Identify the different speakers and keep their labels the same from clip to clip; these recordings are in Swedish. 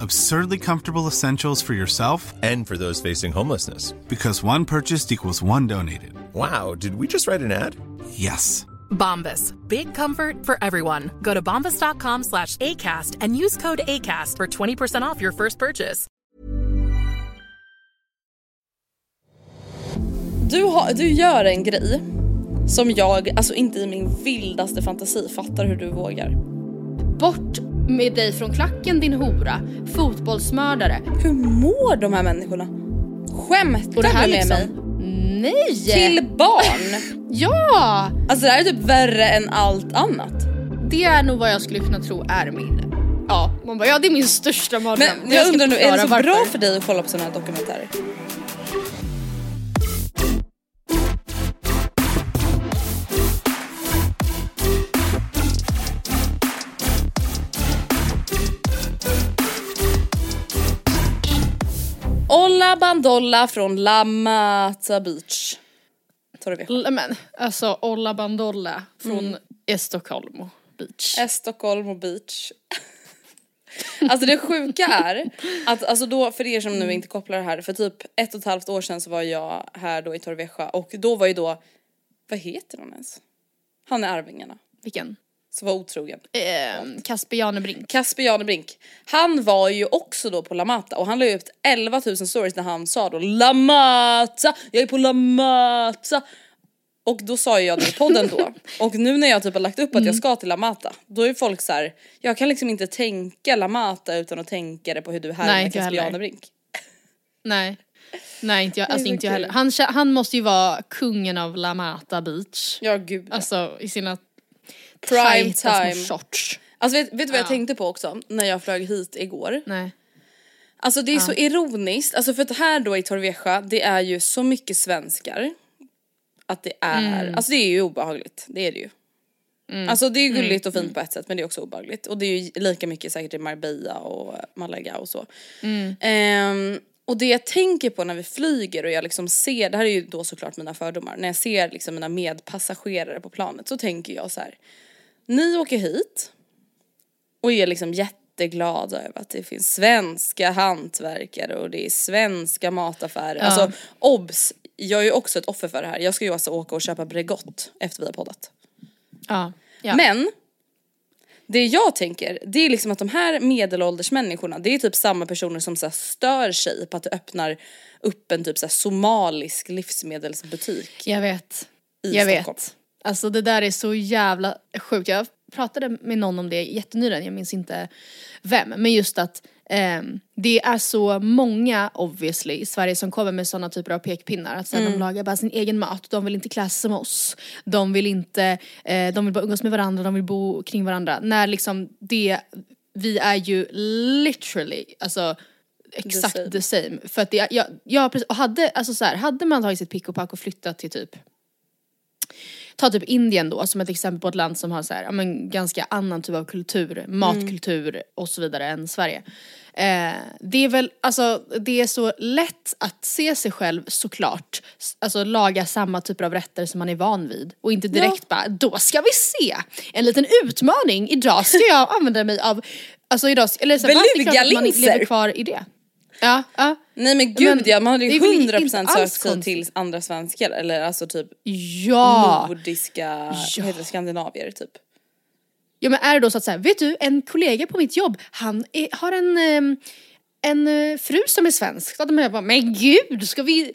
Speaker 1: Absurdly comfortable essentials for yourself
Speaker 2: And for those facing homelessness.
Speaker 1: because one purchased equals one donated.
Speaker 2: Wow, did we just write an ad?
Speaker 1: Yes.
Speaker 3: Bombas. Big comfort for everyone. Go to bombas.com slash ACAST and use code ACAST for 20% off your first purchase.
Speaker 4: Du, har, du gör en grej som jag, alltså inte i min vildaste fantasi fattar hur du vågar.
Speaker 5: Bort med dig från klacken din hora, fotbollsmördare.
Speaker 4: Hur mår de här människorna? Skämtar du med
Speaker 5: liksom...
Speaker 4: mig?
Speaker 5: Nej!
Speaker 4: Till barn?
Speaker 5: Ja!
Speaker 4: Alltså det här är typ värre än allt annat.
Speaker 5: Det är nog vad jag skulle kunna tro är min. Ja, man bara ja det är min största mardröm.
Speaker 4: Men jag
Speaker 5: ska
Speaker 4: undrar nu, är det så
Speaker 5: förklara
Speaker 4: bra
Speaker 5: varför.
Speaker 4: för dig att kolla på sådana här dokumentärer? Bandolla från La Mata Beach. Torrevieja.
Speaker 5: Men alltså Olla Bandolla från Estocolmo Beach.
Speaker 4: Och beach. alltså det sjuka är att alltså då för er som nu inte kopplar det här för typ ett och ett halvt år sedan så var jag här då i Torrevieja och då var ju då vad heter hon ens? Han är Arvingarna
Speaker 5: Vilken?
Speaker 4: Som var otrogen.
Speaker 5: Eh, Kasper Janebrink.
Speaker 4: Kasper Janebrink. Han var ju också då på La Mata och han la ut 11 000 stories när han sa då La Mata, jag är på La Mata. Och då sa jag det i podden då. Och nu när jag typ har lagt upp att jag ska till La Mata, då är folk så här, jag kan liksom inte tänka La Mata utan att tänka det på hur du är här
Speaker 5: Nej,
Speaker 4: med
Speaker 5: inte jag
Speaker 4: Kasper. Janebrink.
Speaker 5: Nej. Nej inte jag, alltså
Speaker 4: så
Speaker 5: inte jag heller. Han, han måste ju vara kungen av La Mata Beach.
Speaker 4: Ja gud ja.
Speaker 5: Alltså i sina
Speaker 4: Prime time.
Speaker 5: shorts.
Speaker 4: Alltså vet, vet du vad jag
Speaker 5: Ja.
Speaker 4: tänkte på också när jag flög hit igår?
Speaker 5: Nej.
Speaker 4: Alltså det är så ironiskt, alltså för att här då i Torrevieja det är ju så mycket svenskar. Att det är, alltså det är ju obehagligt, det är det ju. Alltså det är ju gulligt och fint på ett sätt men det är också obehagligt. Och det är ju lika mycket säkert i Marbella och Malaga och så. Ehm, och det jag tänker på när vi flyger och jag liksom ser, det här är ju då såklart mina fördomar, när jag ser liksom mina medpassagerare på planet så tänker jag så här. Ni åker hit och är liksom jätteglada över att det finns svenska hantverkare och det är svenska mataffärer. Alltså obs, jag är ju också ett offer för det här. Jag ska ju alltså åka och köpa Bregott efter vi har poddat.
Speaker 5: Ja. ja.
Speaker 4: Men det jag tänker, det är liksom att de här medelålders människorna, det är typ samma personer som så stör sig på att det öppnar upp en typ så somalisk livsmedelsbutik.
Speaker 5: Jag vet.
Speaker 4: I
Speaker 5: jag
Speaker 4: Stockholm.
Speaker 5: vet. Alltså det där är så jävla sjukt. Jag pratade med någon om det jättenyligen, jag minns inte vem. Men just att ehm, det är så många obviously i Sverige som kommer med sådana typer av pekpinnar. Att så här, de lagar bara sin egen mat, de vill inte klä sig som oss. De vill inte, eh, de vill bara umgås med varandra, de vill bo kring varandra. När liksom det, vi är ju literally, alltså exakt
Speaker 4: same.
Speaker 5: the same. För att det, jag, jag, hade, alltså så här, hade man tagit sitt pick och pack och flyttat till typ ta typ Indien då som ett exempel på ett land som har så här, ja, men ganska annan typ av kultur, matkultur och så vidare än Sverige. Eh, det är väl, alltså det är så lätt att se sig själv såklart, alltså laga samma typer av rätter som man är van vid och inte direkt bara, då ska vi se! En liten utmaning, idag ska jag använda mig av, alltså idag, eller så? Det är klart att man
Speaker 4: Beluga-linser.
Speaker 5: lever kvar i det. Ja, ja.
Speaker 4: Nej men gud
Speaker 5: Men
Speaker 4: ja, man hade ju
Speaker 5: är väl inte
Speaker 4: 100%
Speaker 5: alls
Speaker 4: sökt sig till andra svenskar eller alltså typ
Speaker 5: Ja!
Speaker 4: nordiska, vad heter det, skandinavier typ.
Speaker 5: Ja men är det då så att säga, vet du en kollega på mitt jobb, han är, har en, ehm, en eh, fru som är svensk. Så att man bara, men gud ska vi,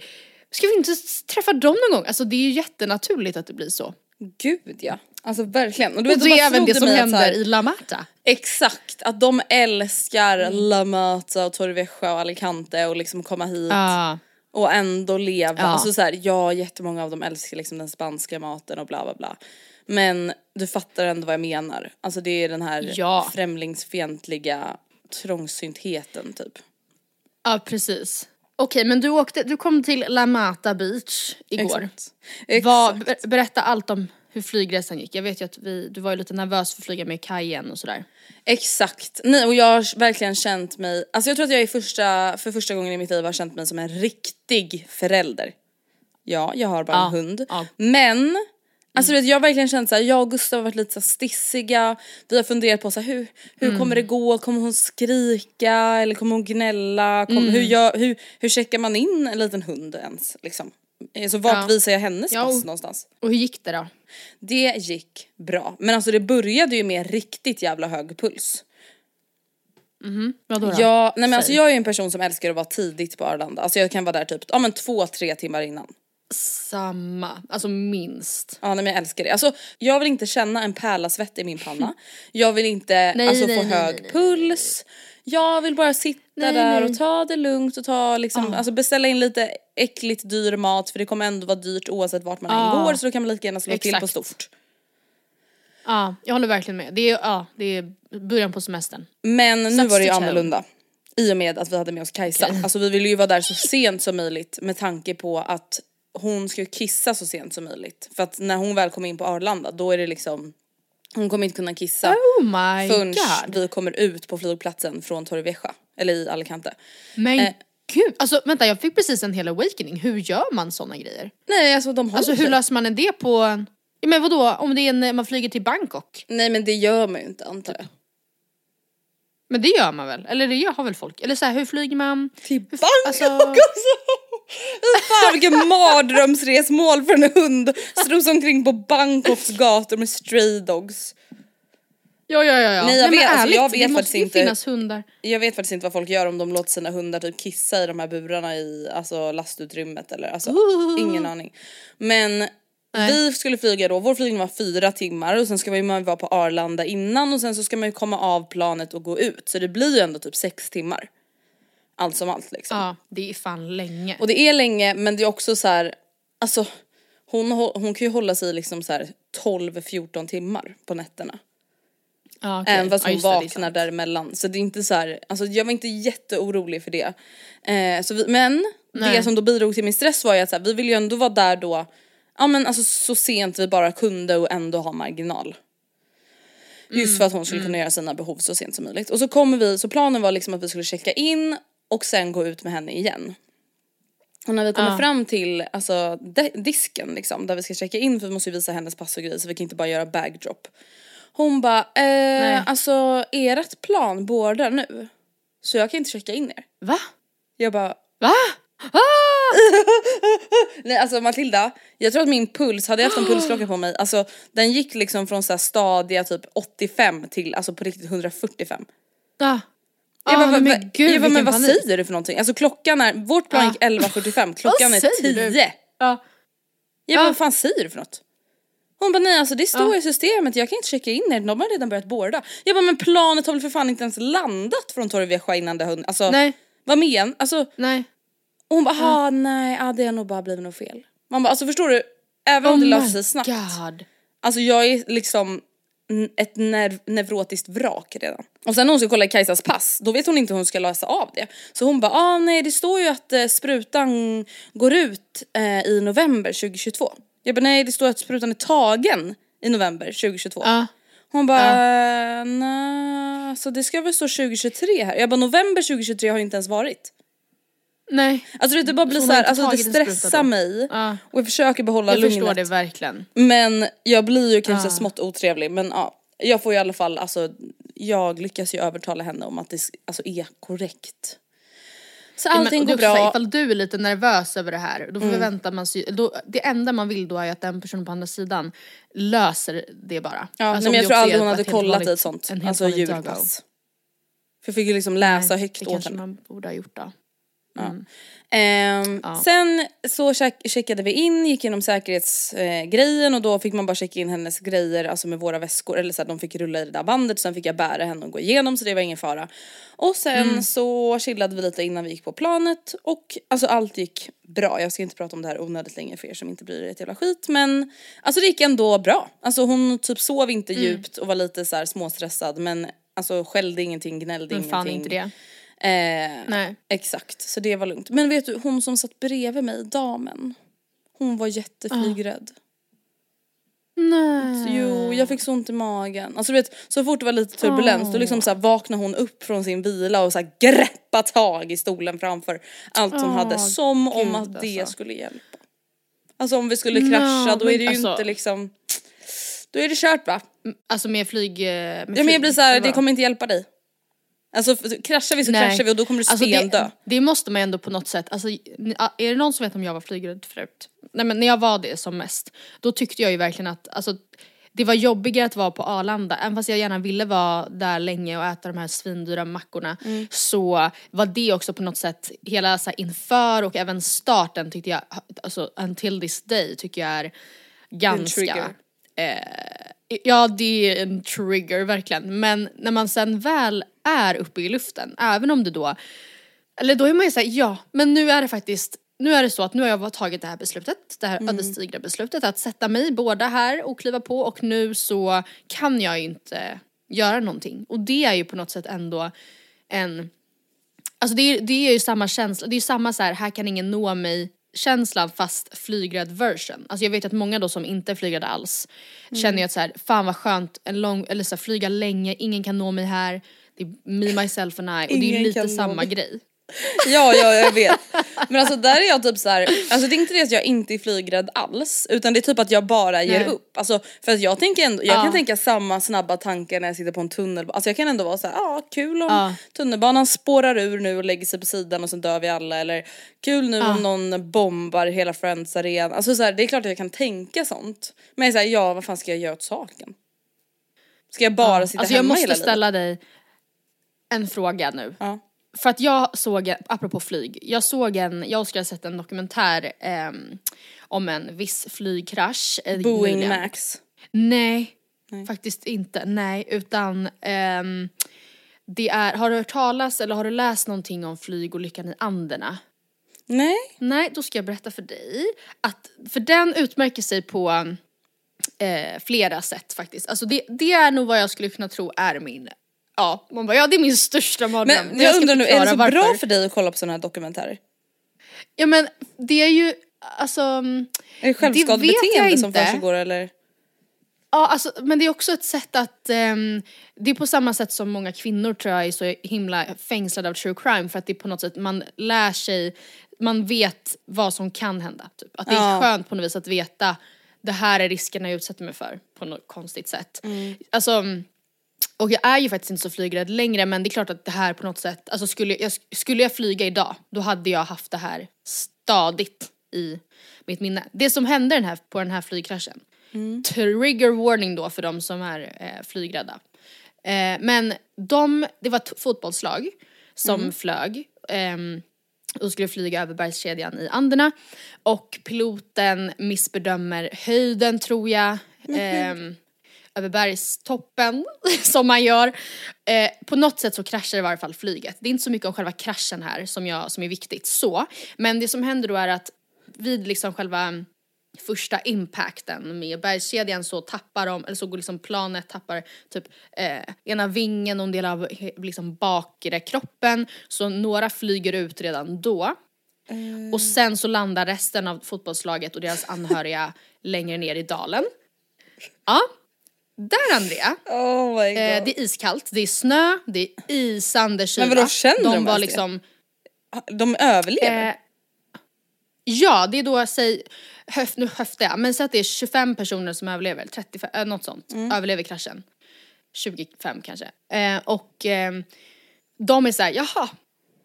Speaker 5: ska vi inte träffa dem någon gång? Alltså det är ju jättenaturligt att det blir så.
Speaker 4: Gud ja, alltså verkligen. Och, du
Speaker 5: Och
Speaker 4: vet,
Speaker 5: det är även det som händer
Speaker 4: här-
Speaker 5: i La Mata.
Speaker 4: Exakt, att de älskar
Speaker 5: Mm.
Speaker 4: La Mata och Torrevieja och Alicante och liksom komma hit
Speaker 5: Ja.
Speaker 4: och ändå leva.
Speaker 5: Ja.
Speaker 4: Alltså så här, ja jättemånga av dem älskar liksom den spanska maten och bla bla bla. Men du fattar ändå vad jag menar. Alltså det är den här
Speaker 5: Ja.
Speaker 4: främlingsfientliga trångsyntheten typ.
Speaker 5: ja precis. Okej men du åkte, du kom till La Mata Beach igår.
Speaker 4: Exakt. Exakt.
Speaker 5: Vad, ber- berätta allt om hur flygresan gick. Jag vet ju att vi, du var ju lite nervös för att flyga med kajen och sådär.
Speaker 4: Exakt, nej och jag har verkligen känt mig, alltså jag tror att jag är första, för första gången i mitt liv har känt mig som en riktig förälder. Ja, jag har bara en
Speaker 5: Ja,
Speaker 4: hund.
Speaker 5: ja.
Speaker 4: Men, alltså du vet, jag har verkligen känt såhär, jag och Gustav har varit lite så stissiga, vi har funderat på så här, hur, hur
Speaker 5: Mm.
Speaker 4: kommer det gå, kommer hon skrika eller kommer hon gnälla, Kom,
Speaker 5: Mm.
Speaker 4: hur, gör, hur, hur checkar man in en liten hund ens liksom? Så vart
Speaker 5: Ja.
Speaker 4: visar jag hennes
Speaker 5: Ja,
Speaker 4: pass någonstans?
Speaker 5: Och hur gick det då?
Speaker 4: Det gick bra, men alltså det började ju med riktigt jävla hög puls.
Speaker 5: Vadå då?
Speaker 4: Ja, nej men alltså
Speaker 5: Säg.
Speaker 4: jag är ju en person som älskar att vara tidigt på Arlanda. Alltså jag kan vara där typ, ja men två, tre timmar innan.
Speaker 5: Samma, alltså minst.
Speaker 4: Ja nej men jag älskar det. Alltså jag vill inte känna en pärlasvett i min panna. Jag vill inte
Speaker 5: Nej,
Speaker 4: alltså,
Speaker 5: nej,
Speaker 4: få
Speaker 5: nej,
Speaker 4: hög puls. Jag vill bara sitta
Speaker 5: Nej,
Speaker 4: där
Speaker 5: nej.
Speaker 4: och ta det lugnt och ta liksom, alltså beställa in lite äckligt dyr mat för det kommer ändå vara dyrt oavsett vart man än
Speaker 5: Ja.
Speaker 4: går så då kan man lika gärna slå till på
Speaker 5: Exakt.
Speaker 4: stort.
Speaker 5: Ja, jag håller verkligen med. Det är, ja, det är början på semestern.
Speaker 4: Men nu
Speaker 5: Sats
Speaker 4: var det ju annorlunda. I och med att vi hade med oss Kajsa. Alltså vi ville ju vara där så sent som möjligt med tanke på att hon ska kissa så sent som möjligt. För att när hon väl kommer in på Arlanda då är det liksom hon kommer inte kunna kissa
Speaker 5: Oh my
Speaker 4: förrän
Speaker 5: god.
Speaker 4: vi kommer ut på flygplatsen från Torrevieja. Eller i Alicante.
Speaker 5: Men
Speaker 4: Eh.
Speaker 5: gud, alltså vänta jag fick precis en hel awakening. Hur gör man såna grejer?
Speaker 4: Nej alltså de håller
Speaker 5: Alltså hur löser man en det på, ja, men vadå om det är en, man flyger till Bangkok?
Speaker 4: Nej men det gör man ju inte antar jag.
Speaker 5: Men det gör man väl? Eller det gör, har väl folk? Eller så här, hur flyger man?
Speaker 4: Till
Speaker 5: Hur-
Speaker 4: Bangkok
Speaker 5: alltså-!
Speaker 4: Fan vilken mardrömsresmål för en hund. Strosar omkring på Bangkoks gator med stray dogs.
Speaker 5: Ja ja ja. ja.
Speaker 4: Nej, jag
Speaker 5: men
Speaker 4: vet- alltså, jag vet faktiskt inte-
Speaker 5: finnas hundar.
Speaker 4: Jag vet faktiskt inte vad folk gör om de låter sina hundar typ kissa i de här burarna i alltså, lastutrymmet eller alltså ingen aning. Men vi skulle flyga då, vår flygning var fyra timmar och sen ska man ju vara på Arlanda innan och sen så ska man ju komma av planet och gå ut så det blir ju ändå typ sex timmar. Allt som allt liksom.
Speaker 5: Ja, det är fan länge.
Speaker 4: Och det är länge men det är också så här, alltså hon, hon kan ju hålla sig liksom så här 12-14 timmar på nätterna.
Speaker 5: ja, okej.
Speaker 4: Även fast hon
Speaker 5: det, det är
Speaker 4: vaknar
Speaker 5: sant.
Speaker 4: däremellan. Så det är inte så här, alltså jag var inte jätteorolig för det. Eh, så vi, men det
Speaker 5: Nej.
Speaker 4: som då bidrog till min stress var ju att så här, vi ville ju ändå vara där då, ja men alltså så sent vi bara kunde och ändå ha marginal. Just
Speaker 5: Mm,
Speaker 4: för att hon skulle kunna göra sina behov så sent som möjligt. Och så kommer vi, så planen var liksom att vi skulle checka in och sen gå ut med henne igen. Och när vi kommer
Speaker 5: Ja.
Speaker 4: fram till alltså, disken liksom, där vi ska checka in för vi måste ju visa hennes pass och grejer så vi kan inte bara göra bagdrop. Hon bara, eh, alltså ert plan bådar nu. Så jag kan inte checka in er.
Speaker 5: Va?
Speaker 4: Jag bara,
Speaker 5: Va? Ah!
Speaker 4: nej alltså Matilda, jag tror att min puls, hade jag haft en pulsklocka på mig, alltså den gick liksom från så här stadiga typ 85 till alltså på riktigt 145.
Speaker 5: Ah.
Speaker 4: Jag
Speaker 5: Ah,
Speaker 4: bara,
Speaker 5: men
Speaker 4: men,
Speaker 5: gud,
Speaker 4: jag bara, men vad
Speaker 5: panik.
Speaker 4: säger du för någonting? Alltså klockan är, vårt plan
Speaker 5: Ah.
Speaker 4: gick 11.45, klockan är
Speaker 5: säger
Speaker 4: 10.
Speaker 5: du? Ja.
Speaker 4: Jag bara,
Speaker 5: Ah.
Speaker 4: vad fan säger du för något? Hon bara, nej alltså det står i systemet, jag kan inte checka in er, de har redan börjat borda. Jag bara, men planet har väl för fan inte ens landat från Torrevieja innan det har alltså
Speaker 5: Nej.
Speaker 4: vad men? Alltså,
Speaker 5: Nej.
Speaker 4: och hon bara, ah, nej, ah, det har nog bara blivit något fel. Man bara, alltså förstår du, även om det löser sig snabbt.
Speaker 5: Oh God.
Speaker 4: Alltså jag är liksom ett nerv- neurotiskt vrak redan. Och sen när hon ska kolla Kajsas pass, då vet hon inte hur hon ska lösa av det. Så hon bara, ah nej det står ju att eh, sprutan går ut eh, i november 2022. Jag bara nej det står att sprutan är tagen i november 2022.
Speaker 5: Ja.
Speaker 4: Hon bara nej, så det ska väl stå 2023 här. Jag bara november 2023 har ju inte ens varit.
Speaker 5: Nej.
Speaker 4: Alltså det bara blir
Speaker 5: Så
Speaker 4: här, alltså det stressar mig
Speaker 5: Ja.
Speaker 4: och jag försöker behålla
Speaker 5: Jag
Speaker 4: lugnet.
Speaker 5: förstår det verkligen.
Speaker 4: Men jag blir ju kanske
Speaker 5: Ah.
Speaker 4: smått otrevlig men ja, jag får i alla fall, alltså jag lyckas ju övertala henne om att det alltså, är korrekt. Så
Speaker 5: Ja, men-
Speaker 4: allting
Speaker 5: och det
Speaker 4: går
Speaker 5: här,
Speaker 4: bra.
Speaker 5: Ifall du är lite nervös över det här, då förväntar man sig, då, det enda man vill då är att den personen på andra sidan löser det bara.
Speaker 4: Ja,
Speaker 5: Alltså,
Speaker 4: nej, men jag
Speaker 5: det
Speaker 4: tror aldrig hon hade kollat i ett sånt, alltså julpass.
Speaker 5: dögo.
Speaker 4: För jag fick ju liksom läsa
Speaker 5: Nej,
Speaker 4: högt
Speaker 5: det
Speaker 4: åt
Speaker 5: kanske
Speaker 4: henne.
Speaker 5: man borde ha gjort då.
Speaker 4: Ehm,
Speaker 5: Ja.
Speaker 4: Sen så check, checkade vi in, gick igenom säkerhetsgrejen eh, grejen och då fick man bara checka in hennes grejer, alltså med våra väskor, eller så här, de fick rulla i det där bandet sen fick jag bära henne och gå igenom så det var ingen fara. Och sen
Speaker 5: Mm.
Speaker 4: så chillade vi lite innan vi gick på planet och alltså allt gick bra. Jag ska inte prata om det här onödigt länge för er som inte bryr er ett jävla skit men alltså det gick ändå bra. Alltså hon typ sov inte
Speaker 5: Mm.
Speaker 4: djupt och var lite så här småstressad men alltså skällde ingenting, gnällde
Speaker 5: Men
Speaker 4: ingenting.
Speaker 5: fan inte det.
Speaker 4: Eh,
Speaker 5: Nej.
Speaker 4: Exakt, så det var lugnt. Men vet du, hon som satt bredvid mig, damen, hon var jätteflygrädd.
Speaker 5: Nej.
Speaker 4: Så, jo, jag fick så ont i magen. Alltså du vet, så fort det var lite turbulens då liksom så här vaknade hon upp från sin vila och så här greppa tag i stolen framför allt hon hade som om
Speaker 5: gud,
Speaker 4: att det
Speaker 5: alltså.
Speaker 4: skulle hjälpa. Alltså om vi skulle
Speaker 5: No,
Speaker 4: krascha då är det ju
Speaker 5: alltså-
Speaker 4: inte liksom, då är det kört va?
Speaker 5: Alltså med flyg... eh, Med
Speaker 4: Ja men jag
Speaker 5: flyg,
Speaker 4: blir så här, det kommer inte hjälpa dig. Alltså kraschar vi så
Speaker 5: Nej.
Speaker 4: kraschar vi och då kommer du
Speaker 5: Alltså
Speaker 4: stendö.
Speaker 5: det, det måste man ändå på något sätt, alltså, är det någon som vet om jag var flygrädd förut? Nej men när jag var det som mest, då tyckte jag ju verkligen att, alltså det var jobbigare att vara på Arlanda, även fast jag gärna ville vara där länge och äta de här svindyra mackorna så var det också på något sätt, hela så inför och även starten tyckte jag, alltså until this day tycker jag är ganska
Speaker 4: trigger.
Speaker 5: Ja det är en trigger verkligen. Men när man sen väl är uppe i luften, även om det då, eller då är man ju såhär ja men nu är det faktiskt, nu är det så att nu har jag tagit det här beslutet, det här ödesdigra beslutet att sätta mig båda här och kliva på och nu så kan jag inte göra någonting. Och det är ju på något sätt ändå en Alltså det är, det är ju samma känsla, det är ju samma så här, här kan ingen nå mig känslan fast flygrädd version. Alltså jag vet att många då som inte är flygrädda alls känner ju att så här, fan vad skönt, en lång, eller så här, flyga länge, ingen kan nå mig här, det är me, myself and I och det är ju lite samma grej.
Speaker 4: Ja, ja, jag vet. Men alltså där är jag typ så här, alltså det är inte det att jag inte är flygrädd alls, utan det är typ att jag bara ger
Speaker 5: Nej.
Speaker 4: upp. Alltså för att jag tänker ändå, jag
Speaker 5: Ja.
Speaker 4: kan tänka samma snabba tankar när jag sitter på en tunnelbana. Alltså jag kan ändå vara så här, ja ah, kul om
Speaker 5: Ja.
Speaker 4: tunnelbanan spårar ur nu och lägger sig på sidan och så dör vi alla eller kul nu om någon bombar hela Friends arena. Alltså så här, det är klart att jag kan tänka sånt. Men jag är så här, ja vad fan ska jag göra åt saken? Ska jag bara sitta
Speaker 5: Alltså jag
Speaker 4: hemma
Speaker 5: måste
Speaker 4: hela livet?
Speaker 5: ställa dig en fråga nu. För att jag såg, apropå flyg, jag såg en, jag Oskar har sett en dokumentär ehm, om en viss flygkrasch. eh,
Speaker 4: Boeing
Speaker 5: nyligen.
Speaker 4: Max.
Speaker 5: Nej, faktiskt inte. Nej, utan ehm, det är, har du hört talas eller har du läst någonting om flygolyckan i Anderna?
Speaker 4: Nej.
Speaker 5: Nej, då ska jag berätta för dig att, för den utmärker sig på eh, flera sätt faktiskt. Alltså det, det är nog vad jag skulle kunna tro är min, ja, man bara ja det är min största mardröm.
Speaker 4: Men jag
Speaker 5: ska
Speaker 4: undrar nu, är det så
Speaker 5: förklara
Speaker 4: bra
Speaker 5: varför.
Speaker 4: för dig att kolla på sådana här dokumentärer?
Speaker 5: Ja men det är ju, alltså
Speaker 4: Är det självskadebeteende
Speaker 5: jag
Speaker 4: som försiggår eller?
Speaker 5: Ja, alltså, men det är också ett sätt att, ehm, det är på samma sätt som många kvinnor tror jag är så himla fängslade av true crime för att det är på något sätt, man lär sig, man vet vad som kan hända. Typ. Att det är
Speaker 4: Ja.
Speaker 5: skönt på något vis att veta, det här är riskerna jag utsätter mig för på något konstigt sätt. Alltså, och jag är ju faktiskt inte så flygrädd längre men det är klart att det här på något sätt, alltså skulle jag, skulle jag flyga idag då hade jag haft det här stadigt i mitt minne. Det som hände den här, på den här flygkraschen, trigger warning då för de som är eh, flygrädda. Eh, men de, det var ett fotbollslag som flög ehm, och skulle flyga över bergskedjan i Anderna och piloten missbedömer höjden tror jag. ehm, över bergstoppen som man gör. Eh, på något sätt så kraschar i varje fall flyget. Det är inte så mycket om själva kraschen här som, jag, som är viktigt så. Men det som händer då är att vid liksom själva första impacten med bergskedjan så tappar de, eller så går liksom planet tappar typ eh, ena vingen och en del av he- liksom bakre kroppen. Så några flyger ut redan då. Och sen så landar resten av fotbollslaget och deras anhöriga längre ner i dalen. Ja, där Andrea,
Speaker 4: Oh my god.
Speaker 5: eh, det är iskallt, det är snö, det är isande kyla.
Speaker 4: Men vadå, känner de
Speaker 5: de var
Speaker 4: ens det?
Speaker 5: liksom,
Speaker 4: De överlever?
Speaker 5: eh, Ja, det är då, säg, höf, nu höftar jag, men säg att det är 25 personer som överlever, 35, äh, något sånt,
Speaker 4: Mm.
Speaker 5: överlever kraschen. 25 kanske. Eh, och eh, de är såhär, jaha,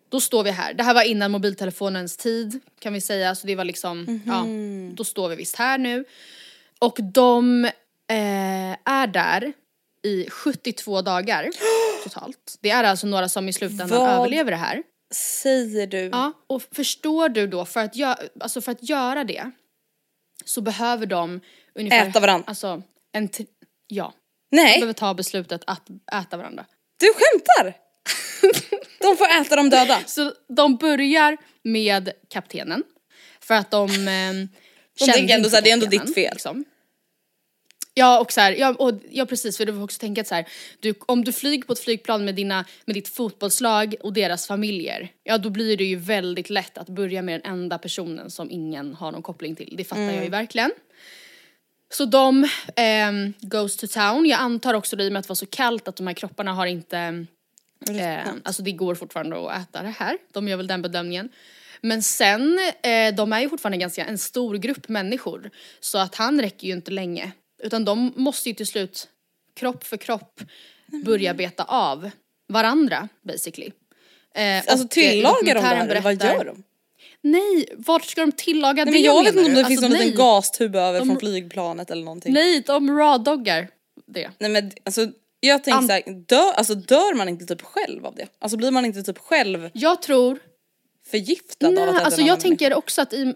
Speaker 5: då står vi här. Det här var innan mobiltelefonens tid kan vi säga, så det var liksom, ja, då står vi visst här nu. Och de eh, är där i 72 dagar totalt. Det är alltså några som i slutändan
Speaker 4: Vad?
Speaker 5: överlever det här.
Speaker 4: Säger du?
Speaker 5: Ja, och förstår du då, för att, gö- alltså för att göra det så behöver de ungefär...
Speaker 4: Äta varandra.
Speaker 5: Alltså, en t- ja. De
Speaker 4: Nej,
Speaker 5: behöver ta beslutet att äta varandra.
Speaker 4: du skämtar? de får äta de döda.
Speaker 5: Så de börjar med kaptenen. För att de... Eh,
Speaker 4: De tänker ändå
Speaker 5: inte
Speaker 4: så här, det är ändå ditt fel.
Speaker 5: Liksom. Ja och så här, ja, och, ja precis för du får också tänka att så här, du, om du flyger på ett flygplan med, dina, med ditt fotbollslag och deras familjer, ja då blir det ju väldigt lätt att börja med den enda personen som ingen har någon koppling till. Det fattar jag ju verkligen. Så de ehm, goes to town. Jag antar också det i och med att det var så kallt att de här kropparna har inte, eh, alltså det går fortfarande att äta det här. De gör väl den bedömningen. Men sen, eh, de är ju fortfarande ganska en stor grupp människor. Så att han räcker ju inte länge. Utan de måste ju till slut, kropp för kropp, börja beta av varandra basically. Eh,
Speaker 4: Alltså
Speaker 5: eh,
Speaker 4: tillagar de det här eller vad gör de?
Speaker 5: Nej, vart ska de tillaga
Speaker 4: Nej,
Speaker 5: det
Speaker 4: men jag vet inte om
Speaker 5: du?
Speaker 4: det finns
Speaker 5: Alltså,
Speaker 4: någon liten
Speaker 5: nej.
Speaker 4: gastub över
Speaker 5: De-
Speaker 4: från flygplanet eller någonting.
Speaker 5: Nej, de raw-doggar det.
Speaker 4: Nej men alltså jag tänker
Speaker 5: An-
Speaker 4: såhär, dör, alltså, dör man inte typ själv av det? Alltså blir man inte typ själv
Speaker 5: Jag tror
Speaker 4: förgiftad av att
Speaker 5: Nej,
Speaker 4: äta
Speaker 5: alltså jag tänker också att i,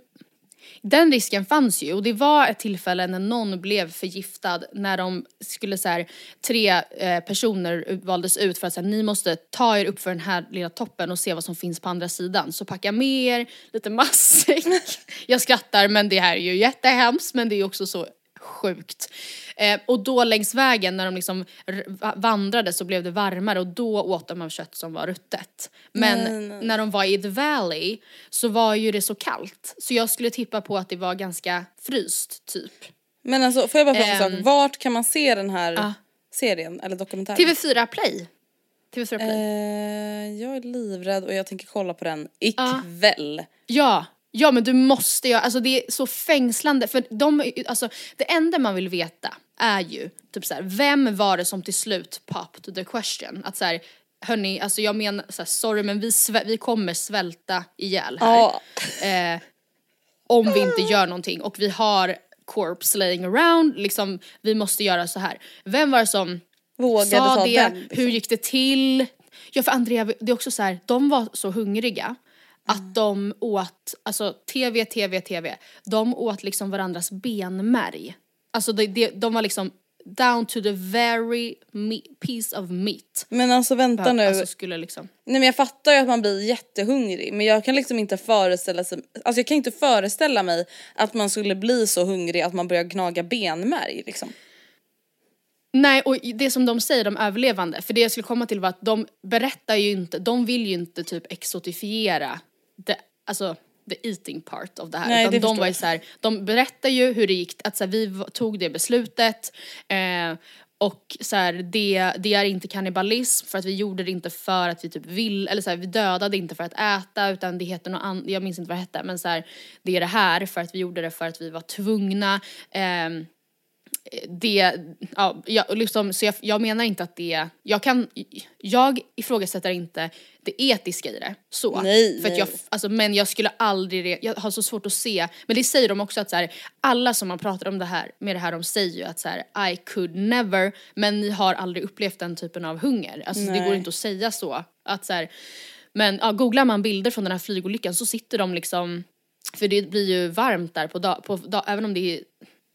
Speaker 5: den risken fanns ju och det var ett tillfälle när någon blev förgiftad när de skulle så här, tre eh, personer valdes ut för att så här, ni måste ta er upp för den här lilla toppen och se vad som finns på andra sidan. Så packa med er lite matsäck. jag skrattar men det här är ju jättehemskt men det är också så sjukt. Eh, och då längs vägen när de liksom vandrade så blev det varmare och då åt de av kött som var ruttet. Men när de var i the valley så var ju det så kallt. Så jag skulle tippa på att det var ganska fryst typ.
Speaker 4: Men alltså får jag bara fråga en
Speaker 5: Ehm.
Speaker 4: sak, vart kan man se den här
Speaker 5: Ja.
Speaker 4: serien eller dokumentären?
Speaker 5: TV4 Play. TV4 Play.
Speaker 4: Eh, jag är livrädd och jag tänker kolla på den ikväll.
Speaker 5: Ja, ja men du måste göra, alltså det är så fängslande för de, ju- alltså det enda man vill veta är ju typ så här, vem var det som till slut popped the question? Att så här, hörni, alltså jag menar så här, sorry men vi, vi kommer svälta ihjäl här.
Speaker 4: Ja.
Speaker 5: Eh, om vi inte gör någonting och vi har corpse laying around, liksom vi måste göra så här. Vem var det som
Speaker 4: Vågade
Speaker 5: sa det,
Speaker 4: den, liksom.
Speaker 5: hur gick det till? Ja för Andrea, det är också så här, de var så hungriga att de åt, alltså TV, TV, TV, de åt liksom varandras benmärg. Alltså de, de, de var liksom down to the very piece of meat.
Speaker 4: Men alltså vänta nu.
Speaker 5: Alltså skulle liksom.
Speaker 4: Nej men jag fattar ju att man blir jättehungrig men jag kan liksom inte föreställa sig, alltså jag kan inte föreställa mig att man skulle bli så hungrig att man börjar gnaga benmärg liksom.
Speaker 5: Nej och det som de säger, de överlevande, för det jag skulle komma till var att de berättar ju inte, de vill ju inte typ exotifiera det, alltså the eating part of det här.
Speaker 4: Nej,
Speaker 5: utan
Speaker 4: det
Speaker 5: de var ju så här, de berättar ju hur det gick, att så här, vi tog det beslutet eh, och så här, det, det är inte kannibalism för att vi gjorde det inte för att vi typ vill, eller så här, vi dödade inte för att äta utan det heter något annat, jag minns inte vad det hette men så här, det är det här för att vi gjorde det för att vi var tvungna. ehm, det, ja, jag, liksom, så jag, jag menar inte att det, jag kan, jag ifrågasätter inte det etiska i det, så.
Speaker 4: Nej,
Speaker 5: för att jag,
Speaker 4: nej.
Speaker 5: alltså, men jag skulle aldrig, jag har så svårt att se, men det säger de också att så här, alla som har pratat om det här, med det här de säger ju att så här, I could never, men ni har aldrig upplevt den typen av hunger. Alltså det går
Speaker 4: Nej.
Speaker 5: inte att säga så. Att så här, men ja, googlar man bilder från den här flygolyckan så sitter de liksom, för det blir ju varmt där på dag, på dag även om det är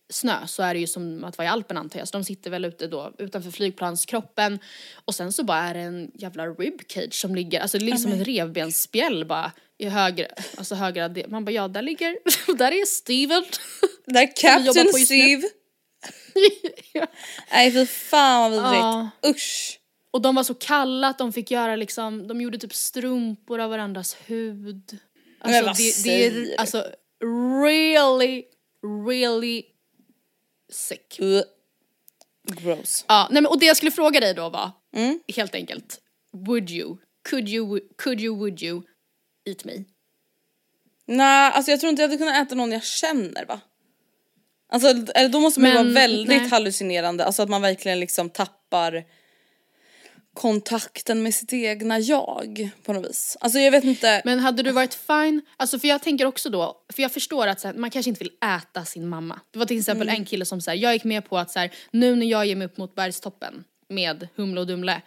Speaker 5: snö så är det ju som att vara i Alpen antar jag. Så de sitter väl ute då utanför flygplanskroppen och sen så bara är det en jävla ribcage som ligger, alltså det ligger som ett revbensspjäll bara i höger, alltså högra del. Man bara ja där ligger, där är Steven.
Speaker 4: Där Captain. Steve.
Speaker 5: ja.
Speaker 4: Nej fy fan vad vidrigt.
Speaker 5: Ja.
Speaker 4: Usch.
Speaker 5: Och de var så kalla att de fick göra liksom, de gjorde typ strumpor av varandras hud. Alltså
Speaker 4: Men vad
Speaker 5: det, det är alltså really, really sick.
Speaker 4: Uh. Gross.
Speaker 5: Ja, nej men och det jag skulle fråga dig då var,
Speaker 4: Mm.
Speaker 5: helt enkelt, would you, could you, could you, would you eat me?
Speaker 4: Nej, alltså jag tror inte jag hade kunnat äta någon jag känner va? Alltså eller då måste man ju vara väldigt
Speaker 5: nej.
Speaker 4: hallucinerande, alltså att man verkligen liksom tappar kontakten med sitt egna jag på något vis. Alltså jag vet inte.
Speaker 5: Men hade du varit fine, alltså för jag tänker också då, för jag förstår att så här, man kanske inte vill äta sin mamma. Det var till exempel
Speaker 4: Mm.
Speaker 5: en kille som säger jag gick med på att så här, nu när jag ger mig upp mot bergstoppen med Humle och Dumle,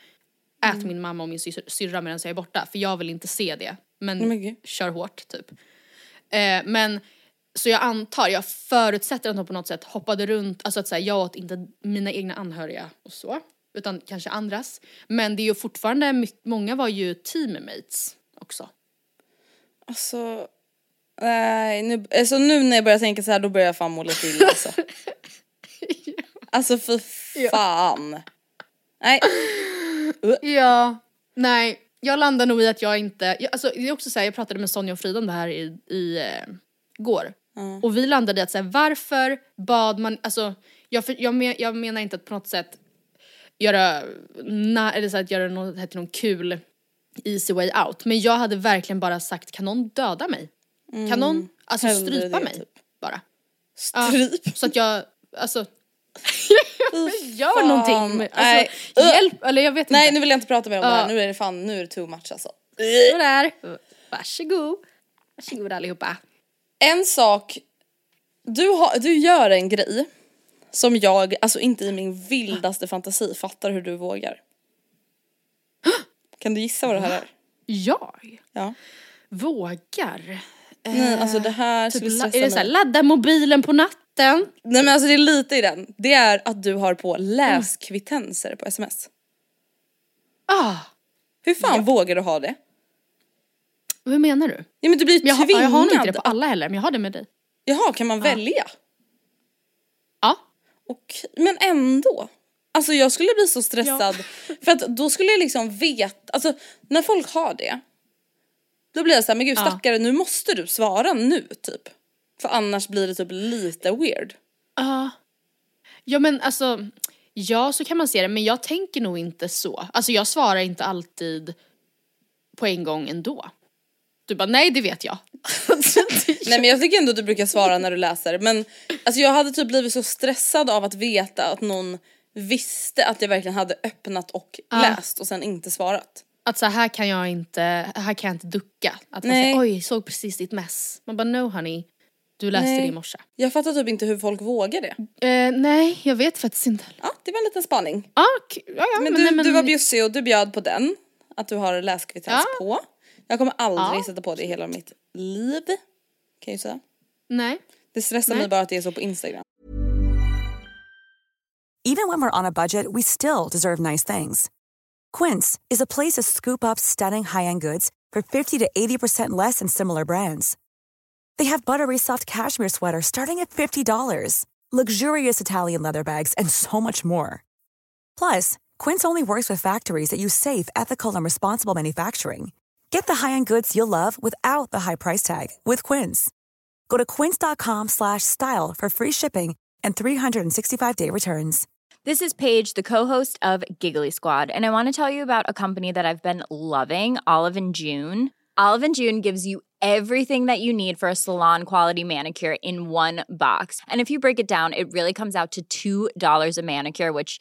Speaker 5: ät
Speaker 4: Mm.
Speaker 5: min mamma och min syr- syrra medan jag är borta, för jag vill inte se det. Men
Speaker 4: gud.
Speaker 5: kör hårt typ. Eh, men så jag antar, jag förutsätter att de på något sätt hoppade runt, alltså att säga jag åt inte mina egna anhöriga och så, utan kanske andras. Men det är ju fortfarande, många var ju teammates också.
Speaker 4: Alltså, nej, nu, alltså nu när jag börjar tänka så här då börjar jag fan må lite illa alltså. Alltså för fan. Nej.
Speaker 5: Ja, nej, jag landar nog i att jag inte, jag, alltså det är också så här, jag pratade med Sonja och Frida om det här i, i eh, går. Och vi landade i att så här, varför bad man, alltså jag, för, jag, men, jag menar inte att på något sätt göra, na, eller så att göra något, till någon kul easy way out. Men jag hade verkligen bara sagt, kan någon döda mig? Kan någon, alltså
Speaker 4: hellre
Speaker 5: strypa
Speaker 4: det,
Speaker 5: mig
Speaker 4: typ.
Speaker 5: bara? Ja,
Speaker 4: Stryp.
Speaker 5: så att jag, alltså gör
Speaker 4: fan.
Speaker 5: någonting. Alltså,
Speaker 4: Nej.
Speaker 5: hjälp, eller jag vet
Speaker 4: Nej
Speaker 5: inte.
Speaker 4: nu vill jag inte prata mer om det
Speaker 5: Ja.
Speaker 4: här, nu är det fan, nu är det too much alltså.
Speaker 5: Sådär. Varsågod. Varsågod allihopa.
Speaker 4: En sak, du, har, du gör en grej som jag, alltså inte i min vildaste fantasi fattar hur du vågar. Kan du gissa vad det här är?
Speaker 5: Jag
Speaker 4: Ja.
Speaker 5: vågar.
Speaker 4: Nej alltså det här
Speaker 5: Typ,
Speaker 4: skulle stressa
Speaker 5: är det såhär, ladda mobilen på natten?
Speaker 4: Nej men alltså det är lite i den. Det är att du har på läskvittenser på sms.
Speaker 5: Ah,
Speaker 4: Hur fan vågar du ha det?
Speaker 5: vad menar du?
Speaker 4: Ja men du blir
Speaker 5: Jag, har-
Speaker 4: tvingad.
Speaker 5: jag har nog inte det på alla heller, men jag har det med dig.
Speaker 4: Jaha, kan man välja?
Speaker 5: Ja.
Speaker 4: Och, men ändå. Alltså jag skulle bli så stressad. För att då skulle jag liksom veta, alltså när folk har det. Då blir jag såhär, men gud
Speaker 5: Ja.
Speaker 4: stackare nu måste du svara nu typ. För annars blir det typ lite weird.
Speaker 5: Ja. Ja men alltså, ja så kan man se det, men jag tänker nog inte så. Alltså jag svarar inte alltid på en gång ändå. Du bara, nej det vet jag.
Speaker 4: Nej men jag tycker ändå att du brukar svara när du läser. Men alltså jag hade typ blivit så stressad av att veta att någon visste att jag verkligen hade öppnat och läst och sen inte svarat.
Speaker 5: Att så här kan jag inte, här kan jag inte ducka. Att man
Speaker 4: Nej.
Speaker 5: säger oj, såg precis ditt mess. Man bara no honey, du läste
Speaker 4: Nej.
Speaker 5: det i morse.
Speaker 4: Jag fattar typ inte hur folk vågar det.
Speaker 5: Eh, nej, jag vet faktiskt inte.
Speaker 4: Ja, det var en liten spaning.
Speaker 5: Ah, ja, ja,
Speaker 4: Men,
Speaker 5: men,
Speaker 4: du,
Speaker 5: nej, men
Speaker 4: du var bjussig och du bjöd på den. Att du har läskvittens
Speaker 5: Ja.
Speaker 4: på. Jag kommer aldrig
Speaker 5: Ja.
Speaker 4: sätta på det i hela mitt liv. Kan jag säga.
Speaker 5: Nej.
Speaker 4: Det stressar
Speaker 5: Nej.
Speaker 4: mig bara att det är så på Instagram.
Speaker 6: Even when we're on a budget, we still deserve nice things. Quince is a place to scoop up stunning high-end goods for 50 to 80% less than similar brands. They have buttery soft cashmere sweaters starting at $50, luxurious Italian leather bags, and so much more. Plus, Quince only works with factories that use safe, ethical, and responsible manufacturing. Get the high-end goods you'll love without the high price tag with Quince. Go to quince.com slash style for free shipping and 365-day returns.
Speaker 7: This is Paige, the co-host of Giggly Squad, and I want to tell you about a company that I've been loving, Olive June. Olive and June gives you everything that you need for a salon quality manicure in one box. And if you break it down, it really comes out to $2 a manicure, which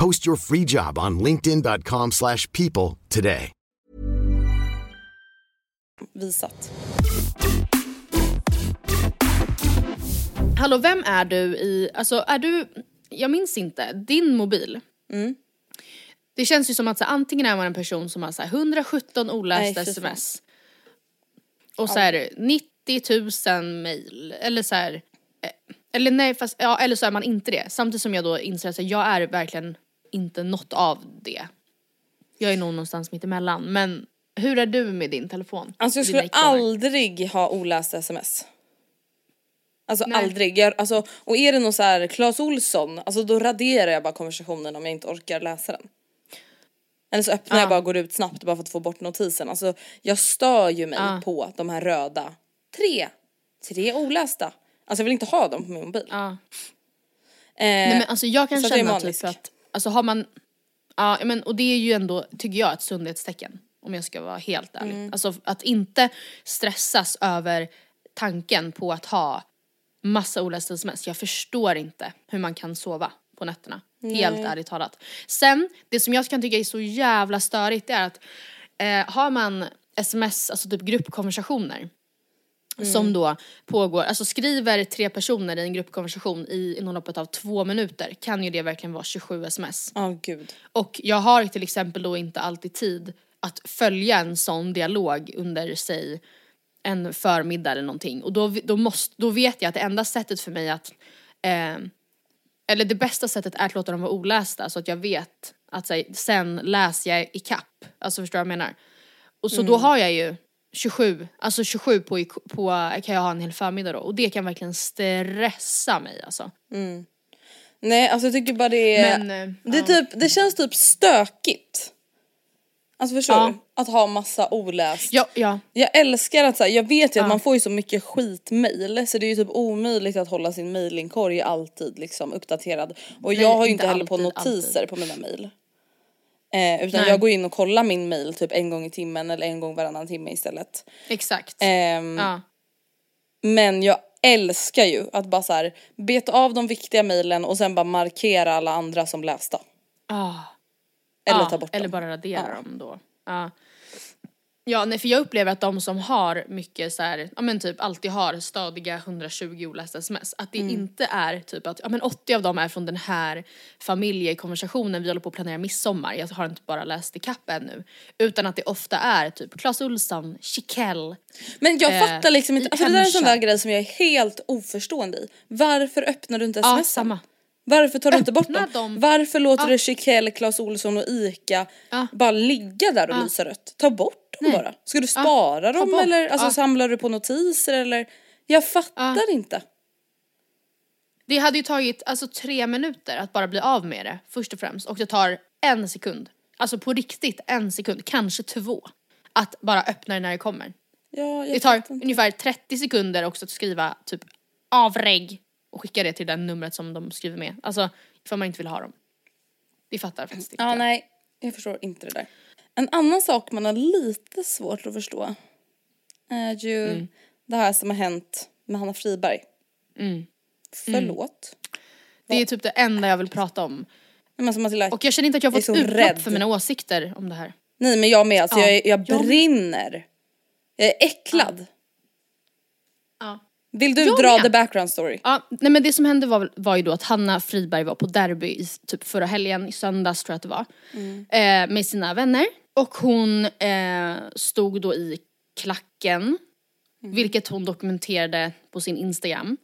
Speaker 8: Post your free job on linkedin.com/people slash people today.
Speaker 4: Visat.
Speaker 5: Hallå, vem är du i, alltså är du, jag minns inte, din mobil.
Speaker 4: Mm.
Speaker 5: Det känns ju som att så, antingen är man en person som har så här, 117 olästa
Speaker 4: Nej,
Speaker 5: sms. Och så är det 90 000 mail. Eller så här, eh, eller nej fast, ja eller så är man inte det. Samtidigt som jag då inser att jag är verkligen inte något av det. Jag är nog någonstans mitt emellan. Men hur är du med din telefon?
Speaker 4: Alltså jag skulle aldrig ha olästa sms. Alltså
Speaker 5: Nej.
Speaker 4: aldrig. Jag, alltså, och är det någon så här Clas Olsson, alltså då raderar jag bara konversationen om jag inte orkar läsa den. Eller så öppnar
Speaker 5: Ja.
Speaker 4: jag bara och går ut snabbt bara för att få bort notisen. Alltså jag stör ju mig
Speaker 5: Ja.
Speaker 4: på de här röda. Tre. Tre olästa. Alltså jag vill inte ha dem på min mobil.
Speaker 5: Ja.
Speaker 4: Eh,
Speaker 5: Nej men alltså jag kan känna typ att, alltså har man, ja men och det är ju ändå, tycker jag, ett sundhetstecken. Om jag ska vara helt ärlig.
Speaker 4: Mm.
Speaker 5: Alltså att inte stressas över tanken på att ha massa olästa sms. Jag förstår inte hur man kan sova på nätterna. Helt ärligt talat. Sen, det som jag kan tycka är så jävla störigt är att eh, har man sms, alltså typ gruppkonversationer som då pågår, alltså skriver tre personer i en gruppkonversation i, inom loppet av två minuter kan ju det verkligen vara 27 sms.
Speaker 4: Ja gud.
Speaker 5: Och jag har till exempel då inte alltid tid att följa en sån dialog under, säg, en förmiddag eller någonting. Och då, då, måste, då vet jag att det enda sättet för mig att, eh, eller det bästa sättet är att låta dem vara olästa så att jag vet att här, sen läser jag i kapp. Alltså förstår du vad jag menar? Och så då har jag ju 27, alltså 27 på, på kan jag ha en hel förmiddag då och det kan verkligen stressa mig alltså.
Speaker 4: Nej alltså jag tycker bara det är,
Speaker 5: Men, eh,
Speaker 4: det, är
Speaker 5: ja.
Speaker 4: typ, det känns typ stökigt. Alltså förstår
Speaker 5: Ja.
Speaker 4: du? Att ha massa oläst.
Speaker 5: Ja, ja.
Speaker 4: Jag älskar att så här, jag vet ju att
Speaker 5: Ja.
Speaker 4: man får ju så mycket skitmail så det är ju typ omöjligt att hålla sin mailinkorg alltid liksom uppdaterad. Och jag har ju inte
Speaker 5: inte
Speaker 4: heller på
Speaker 5: alltid,
Speaker 4: notiser på mina mail. Eh, utan
Speaker 5: Nej.
Speaker 4: jag går in och kollar min mail typ en gång i timmen eller en gång varannan timme istället.
Speaker 5: Exakt.
Speaker 4: Ehm,
Speaker 5: ja.
Speaker 4: Men jag älskar ju att bara så här beta av de viktiga mailen och sen bara markera alla andra som lästa.
Speaker 5: Ah.
Speaker 4: Eller
Speaker 5: Ja,
Speaker 4: ta bort
Speaker 5: Eller
Speaker 4: dem.
Speaker 5: bara radera
Speaker 4: Ja.
Speaker 5: dem då. Ja. Ja, nej för jag upplever att de som har mycket så här, ja men typ alltid har stadiga 120 olästa sms, att det
Speaker 4: Mm.
Speaker 5: inte är typ att, ja men 80 av dem är från den här familjekonversationen, vi håller på att planera midsommar, jag har inte bara läst ikapp ännu. Utan att det ofta är typ Clas Ohlson, Chiquelle.
Speaker 4: Men jag
Speaker 5: Eh,
Speaker 4: fattar liksom inte, alltså det där är en sån där grej som jag är helt oförstående i. Varför öppnar du inte
Speaker 5: Ja,
Speaker 4: sms?
Speaker 5: samma.
Speaker 4: Varför tar du inte bort dem?
Speaker 5: dem.
Speaker 4: Varför låter
Speaker 5: Ja.
Speaker 4: du Chiquelle, Clas Ohlson och Ica
Speaker 5: Ja.
Speaker 4: bara ligga där och
Speaker 5: Ja.
Speaker 4: lysa rött? Ta bort
Speaker 5: Nej.
Speaker 4: bara. Ska du spara
Speaker 5: ta
Speaker 4: dem eller alltså,
Speaker 5: Ja.
Speaker 4: samlar du på notiser eller? Jag fattar inte.
Speaker 5: Det hade ju tagit alltså tre minuter att bara bli av med det först och främst och det tar en sekund, alltså på riktigt en sekund, kanske två, att bara öppna det när det kommer.
Speaker 4: Ja, jag
Speaker 5: Det tar ungefär 30 sekunder också att skriva typ avregg och skicka det till det numret som de skriver med. Alltså ifall man inte vill ha dem. Vi fattar faktiskt inte.
Speaker 4: Ja, nej. Jag förstår inte det där. En annan sak man har lite svårt att förstå är ju
Speaker 5: Mm.
Speaker 4: det här som har hänt med Hanna Friberg.
Speaker 5: Mm.
Speaker 4: Förlåt.
Speaker 5: Det är typ det enda jag vill prata om.
Speaker 4: Matilda,
Speaker 5: Och jag känner inte att jag har fått utlopp
Speaker 4: rädd.
Speaker 5: för mina åsikter om det här.
Speaker 4: nej men jag med, alltså
Speaker 5: Ja.
Speaker 4: jag, jag brinner. Jag är äcklad.
Speaker 5: Ja.
Speaker 4: Vill du
Speaker 5: Jag
Speaker 4: dra
Speaker 5: med.
Speaker 4: the background story?
Speaker 5: Ja, nej men det som hände var, var ju då att Hanna Friberg var på derby i typ förra helgen, i söndags tror jag att det var. Eh, med sina vänner. Och hon eh, stod då i klacken, vilket hon dokumenterade på sin Instagram.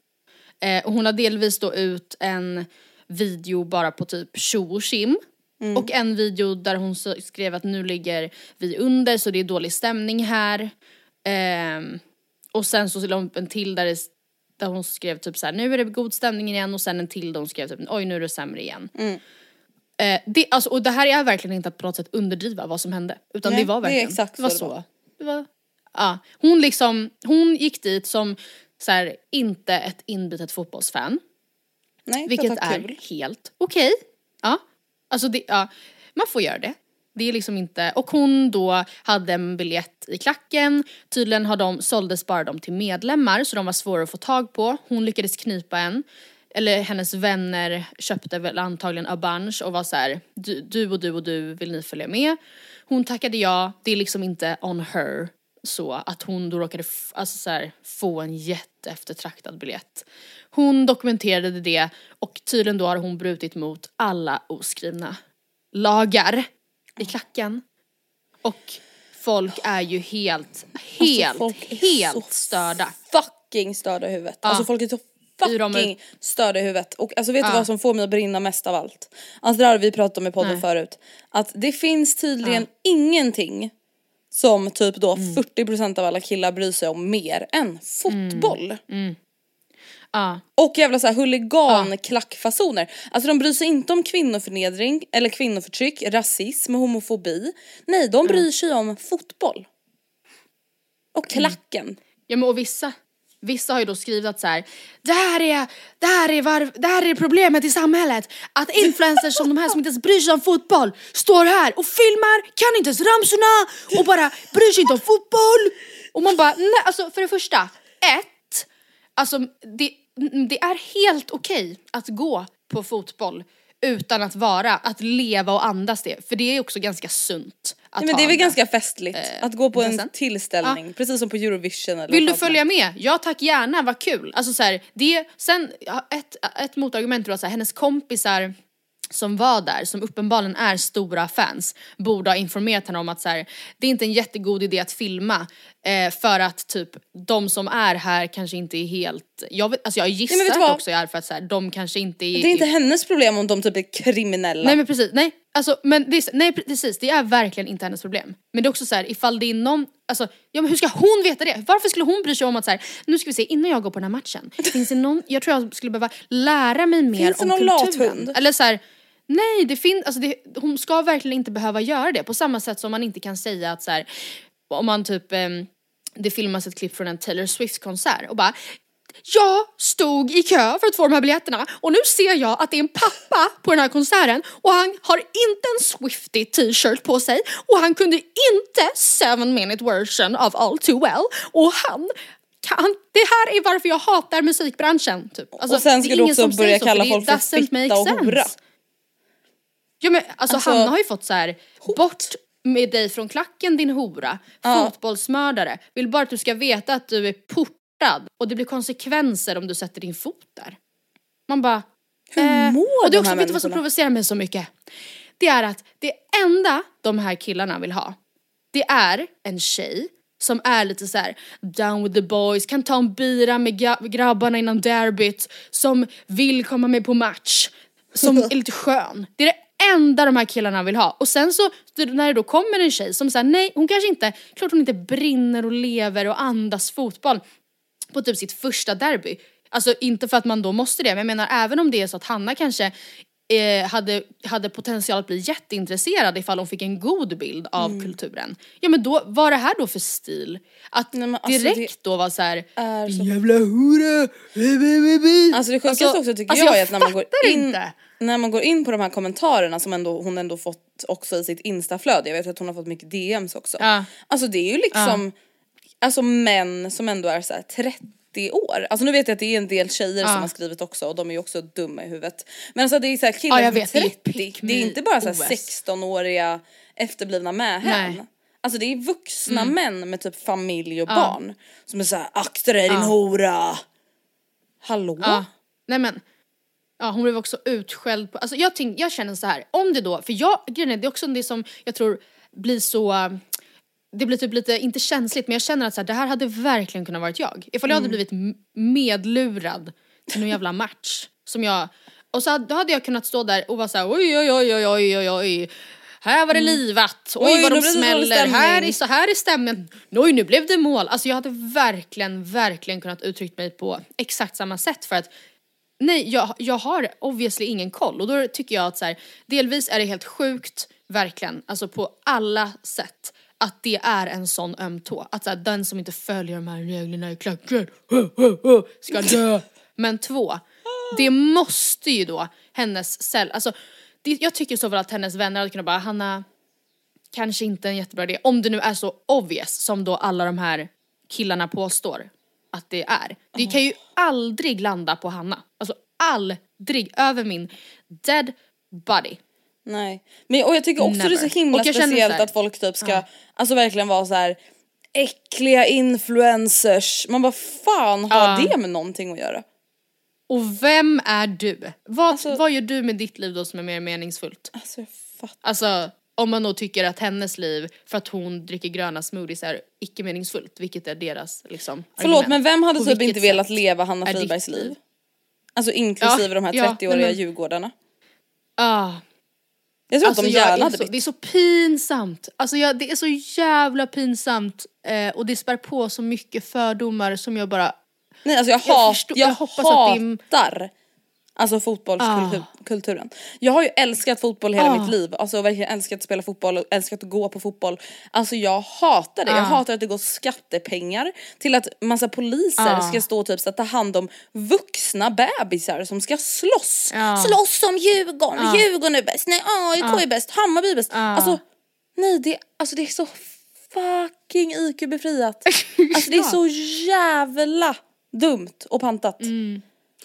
Speaker 5: Eh, och hon la delvis då ut en video bara på typ tjo och tjim. Och en video där hon skrev att nu ligger vi under så det är dålig stämning här. Ehm, och sen så la hon upp en till där, det, där hon skrev typ så här: nu är det god stämning igen och sen en till där hon skrev typ oj nu är det sämre igen. Eh, det, alltså, och det här är verkligen inte att på något sätt underdriva vad som hände. Utan
Speaker 4: Nej,
Speaker 5: det var
Speaker 4: det
Speaker 5: verkligen,
Speaker 4: exakt
Speaker 5: det var
Speaker 4: så det var.
Speaker 5: Det ja. Hon liksom, hon gick dit som så här, inte ett inbitet fotbollsfan.
Speaker 4: Nej,
Speaker 5: Vilket är
Speaker 4: kul.
Speaker 5: helt okej. Ja. Alltså det, ja, man får göra det. Det är liksom inte, och hon då hade en biljett i klacken, tydligen har de, såldes bara de till medlemmar så de var svåra att få tag på. Hon lyckades knipa en. Eller hennes vänner köpte väl antagligen a bunch och var så här, du, du och du och du, vill ni följa med? Hon tackade ja, det är liksom inte on her så att hon då råkade alltså så här, få en jätteeftertraktad biljett. Hon dokumenterade det och tydligen då har hon brutit mot alla oskrivna lagar i klacken. Och folk är ju helt, helt,
Speaker 4: Alltså, folk är
Speaker 5: helt störda.
Speaker 4: Fucking störda i huvudet. Alltså folk är så fucking störda i huvudet. Och alltså vet du vad som får mig att brinna mest av allt? Alltså det har vi pratat om i podden
Speaker 5: Nej.
Speaker 4: förut. Att det finns tydligen ingenting som typ då
Speaker 5: Mm.
Speaker 4: 40% av alla killar bryr sig om mer än fotboll.
Speaker 5: Ja.
Speaker 4: Och jävla såhär huligan klackfasoner. Alltså de bryr sig inte om kvinnoförnedring eller kvinnoförtryck, rasism, homofobi. Nej de bryr sig om fotboll. Och klacken.
Speaker 5: Ja men och vissa, vissa har ju då skrivit att så här, det här är, det här är, var, det här är problemet i samhället. Att influencers som de här som inte ens bryr sig om fotboll står här och filmar, kan inte ens ramsorna och bara bryr sig inte om fotboll. Och man bara, nej alltså för det första, ett, alltså det, det är helt okej att gå på fotboll utan att vara, att leva och andas det. För det är också ganska sunt.
Speaker 4: Nej, men det är väl ganska festligt att gå på en tillställning, precis som på Eurovision eller
Speaker 5: Vill du följa med? Ja tack gärna, vad kul. Alltså så här, det, sen ja, ett, ett motargument var så här, hennes kompisar som var där, som uppenbarligen är stora fans, borde ha informerat henne om att så här, det är inte en jättegod idé att filma eh, för att typ de som är här kanske inte är helt, jag, vet, alltså jag gissar
Speaker 4: vad?
Speaker 5: också är för att så här, de kanske inte är
Speaker 4: Det är inte hennes problem om de typ är kriminella.
Speaker 5: Nej men precis, nej. Alltså, men det är, nej precis, det är verkligen inte hennes problem. Men det är också så här, ifall det är någon, alltså, ja men hur ska hon veta det? Varför skulle hon bry sig om att så här, nu ska vi se, innan jag går på den här matchen, finns det någon, jag tror jag skulle behöva lära mig mer
Speaker 4: Finns det
Speaker 5: om
Speaker 4: någon
Speaker 5: kulturen.
Speaker 4: lathund?
Speaker 5: Eller så här, nej det finns, alltså det, hon ska verkligen inte behöva göra det. På samma sätt som man inte kan säga att så här, om man typ, ehm, det filmas ett klipp från en Taylor Swift konsert och bara jag stod i kö för att få de här biljetterna och nu ser jag att det är en pappa på den här konserten och han har inte en Swifty t-shirt på sig och han kunde inte seven minute version of All Too Well och han kan, det här är varför jag hatar musikbranschen. Typ. Alltså,
Speaker 4: och sen ska du också börja
Speaker 5: så,
Speaker 4: kalla
Speaker 5: det
Speaker 4: folk för fitta och hora.
Speaker 5: Ja men alltså,
Speaker 4: Alltså,
Speaker 5: Hanna har ju fått så här: bort med dig från klacken din hora, fotbollsmördare, vill bara att du ska veta att du är portad och det blir konsekvenser om du sätter din fot där. Man bara...
Speaker 4: Hur mår
Speaker 5: och det är också, vet du vad som provocerar mig så mycket? Det är att det enda de här killarna vill ha, det är en tjej som är lite så här down with the boys, kan ta en bira med grabbarna innan derbyt, som vill komma med på match, som är lite skön. Det är det enda de här killarna vill ha. Och sen så när det då kommer en tjej som säger nej, hon kanske inte, klart hon inte brinner och lever och andas fotboll på typ sitt första derby. Alltså inte för att man då måste det, men jag menar även om det är så att Hanna kanske eh, hade, hade potential att bli jätteintresserad ifall hon fick en god bild av
Speaker 4: Mm.
Speaker 5: kulturen. Ja men då, vad är det här då för stil? Att
Speaker 4: alltså,
Speaker 5: direkt då vara såhär,
Speaker 4: är så-
Speaker 5: jävla hora,
Speaker 4: Alltså det sjukaste också tycker
Speaker 5: alltså,
Speaker 4: jag, är
Speaker 5: jag
Speaker 4: att när man går in
Speaker 5: inte.
Speaker 4: när man går in på de här kommentarerna som ändå, hon ändå fått också i sitt instaflöde, jag vet att hon har fått mycket DMs också.
Speaker 5: Ja.
Speaker 4: Alltså det är ju liksom alltså män som ändå är så här 30 år. Alltså nu vet jag att det är en del tjejer
Speaker 5: Ja.
Speaker 4: som har skrivit också och de är ju också dumma i huvudet. Men alltså det är så här killar
Speaker 5: Ja,
Speaker 4: som är
Speaker 5: vet, det är
Speaker 4: 30, det är inte bara så här
Speaker 5: OS.
Speaker 4: 16-åriga efterblivna mähän. Alltså det är vuxna
Speaker 5: Mm.
Speaker 4: män med typ familj och
Speaker 5: Ja.
Speaker 4: barn som är såhär akta dig din
Speaker 5: Ja.
Speaker 4: hora. Hallå?
Speaker 5: Ja, nej men. Ja hon blev också utskälld på, alltså jag, tänk, jag känner så här, om det då, för jag, grejen är, det är också det som jag tror blir så, det blir typ lite, inte känsligt men jag känner att så här, det här hade verkligen kunnat varit jag. Ifall jag hade blivit medlurad till någon jävla match som jag, och så hade, då hade jag kunnat stå där och vara såhär oj oj oj oj oj oj oj här var det livat, oj,
Speaker 4: Oj,
Speaker 5: vad de smäller, här är, så här är stämningen, oj nu blev det mål. Alltså jag hade verkligen, verkligen kunnat uttrycka mig på exakt samma sätt för att Nej, jag, jag har obviously ingen koll. Och då tycker jag att så här, delvis är det helt sjukt, verkligen, alltså på alla sätt att det är en sån öm tå. Att så här, den som inte följer de här reglerna i klacken ska dö. Men två, det måste ju då hennes cell, alltså det, jag tycker så väl att hennes vänner hade kunnat bara Hanna, kanske inte en jättebra idé. Om det nu är så obvious som då alla de här killarna påstår att det är. Det kan ju aldrig landa på Hanna. Alltså aldrig över min dead body.
Speaker 4: Nej. Men, och jag tycker också
Speaker 5: Never.
Speaker 4: det är så himla speciellt
Speaker 5: så här-
Speaker 4: att folk typ ska, alltså verkligen vara så här äckliga influencers. Man bara fan har
Speaker 5: Ja.
Speaker 4: det med någonting att göra?
Speaker 5: Och vem är du? Vad,
Speaker 4: Alltså-
Speaker 5: vad gör du med ditt liv då som är mer meningsfullt?
Speaker 4: Alltså jag fattar.
Speaker 5: Alltså om man då tycker att hennes liv för att hon dricker gröna smoothies är icke meningsfullt, vilket är deras liksom
Speaker 4: Förlåt
Speaker 5: argument.
Speaker 4: men vem hade
Speaker 5: På
Speaker 4: typ inte velat leva Hanna Fribergs
Speaker 5: liv?
Speaker 4: Alltså inklusive
Speaker 5: Ja,
Speaker 4: de här
Speaker 5: ja,
Speaker 4: 30-åriga
Speaker 5: nej, men-
Speaker 4: djurgårdarna.
Speaker 5: Ah,
Speaker 4: Jag tror
Speaker 5: alltså
Speaker 4: att de
Speaker 5: jag
Speaker 4: gärna
Speaker 5: är
Speaker 4: hade
Speaker 5: så,
Speaker 4: bytt.
Speaker 5: Det är så pinsamt. Alltså jag, det är så jävla pinsamt eh, och det spär på så mycket fördomar som jag bara
Speaker 4: Nej alltså jag,
Speaker 5: Jag
Speaker 4: hat,
Speaker 5: förstår-
Speaker 4: jag,
Speaker 5: jag hoppas att det är-
Speaker 4: hatar alltså fotbollskulturen. Jag har ju älskat fotboll hela
Speaker 5: Ah.
Speaker 4: mitt liv, alltså verkligen älskat att spela fotboll och älskat att gå på fotboll. Alltså jag hatar det, jag
Speaker 5: Ah.
Speaker 4: hatar att det går skattepengar till att massa poliser
Speaker 5: Ah.
Speaker 4: ska stå och typ så att ta hand om vuxna bebisar som ska slåss.
Speaker 5: Ja.
Speaker 4: Slåss om Djurgården,
Speaker 5: Ah.
Speaker 4: Djurgården är bäst, nej AIK är bäst, Hammarby är bäst.
Speaker 5: Ah.
Speaker 4: Alltså nej det, alltså det är så fucking IQ-befriat. Alltså det är så jävla dumt och pantat.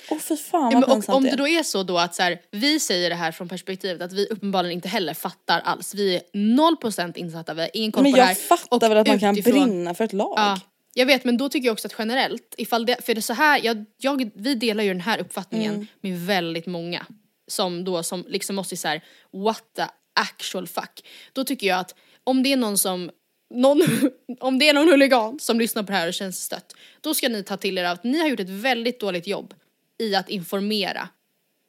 Speaker 4: Åh fy fan vad
Speaker 5: Ja, men, och om
Speaker 4: det
Speaker 5: då är så då att så här, vi säger det här från perspektivet att vi uppenbarligen inte heller fattar alls. Vi är 0% insatta, vi har ingen koll
Speaker 4: Men
Speaker 5: på det här.
Speaker 4: jag fattar väl att man kan
Speaker 5: utifrån-
Speaker 4: brinna för ett lag.
Speaker 5: Ja, jag vet men då tycker jag också att generellt, ifall det, för det är så här, jag, jag, vi delar ju den här uppfattningen
Speaker 4: Mm.
Speaker 5: med väldigt många som då som liksom måste så här, what the actual fuck. Då tycker jag att om det är någon som någon, om det är någon huligan som lyssnar på det här och känns stött, då ska ni ta till er av att ni har gjort ett väldigt dåligt jobb i att informera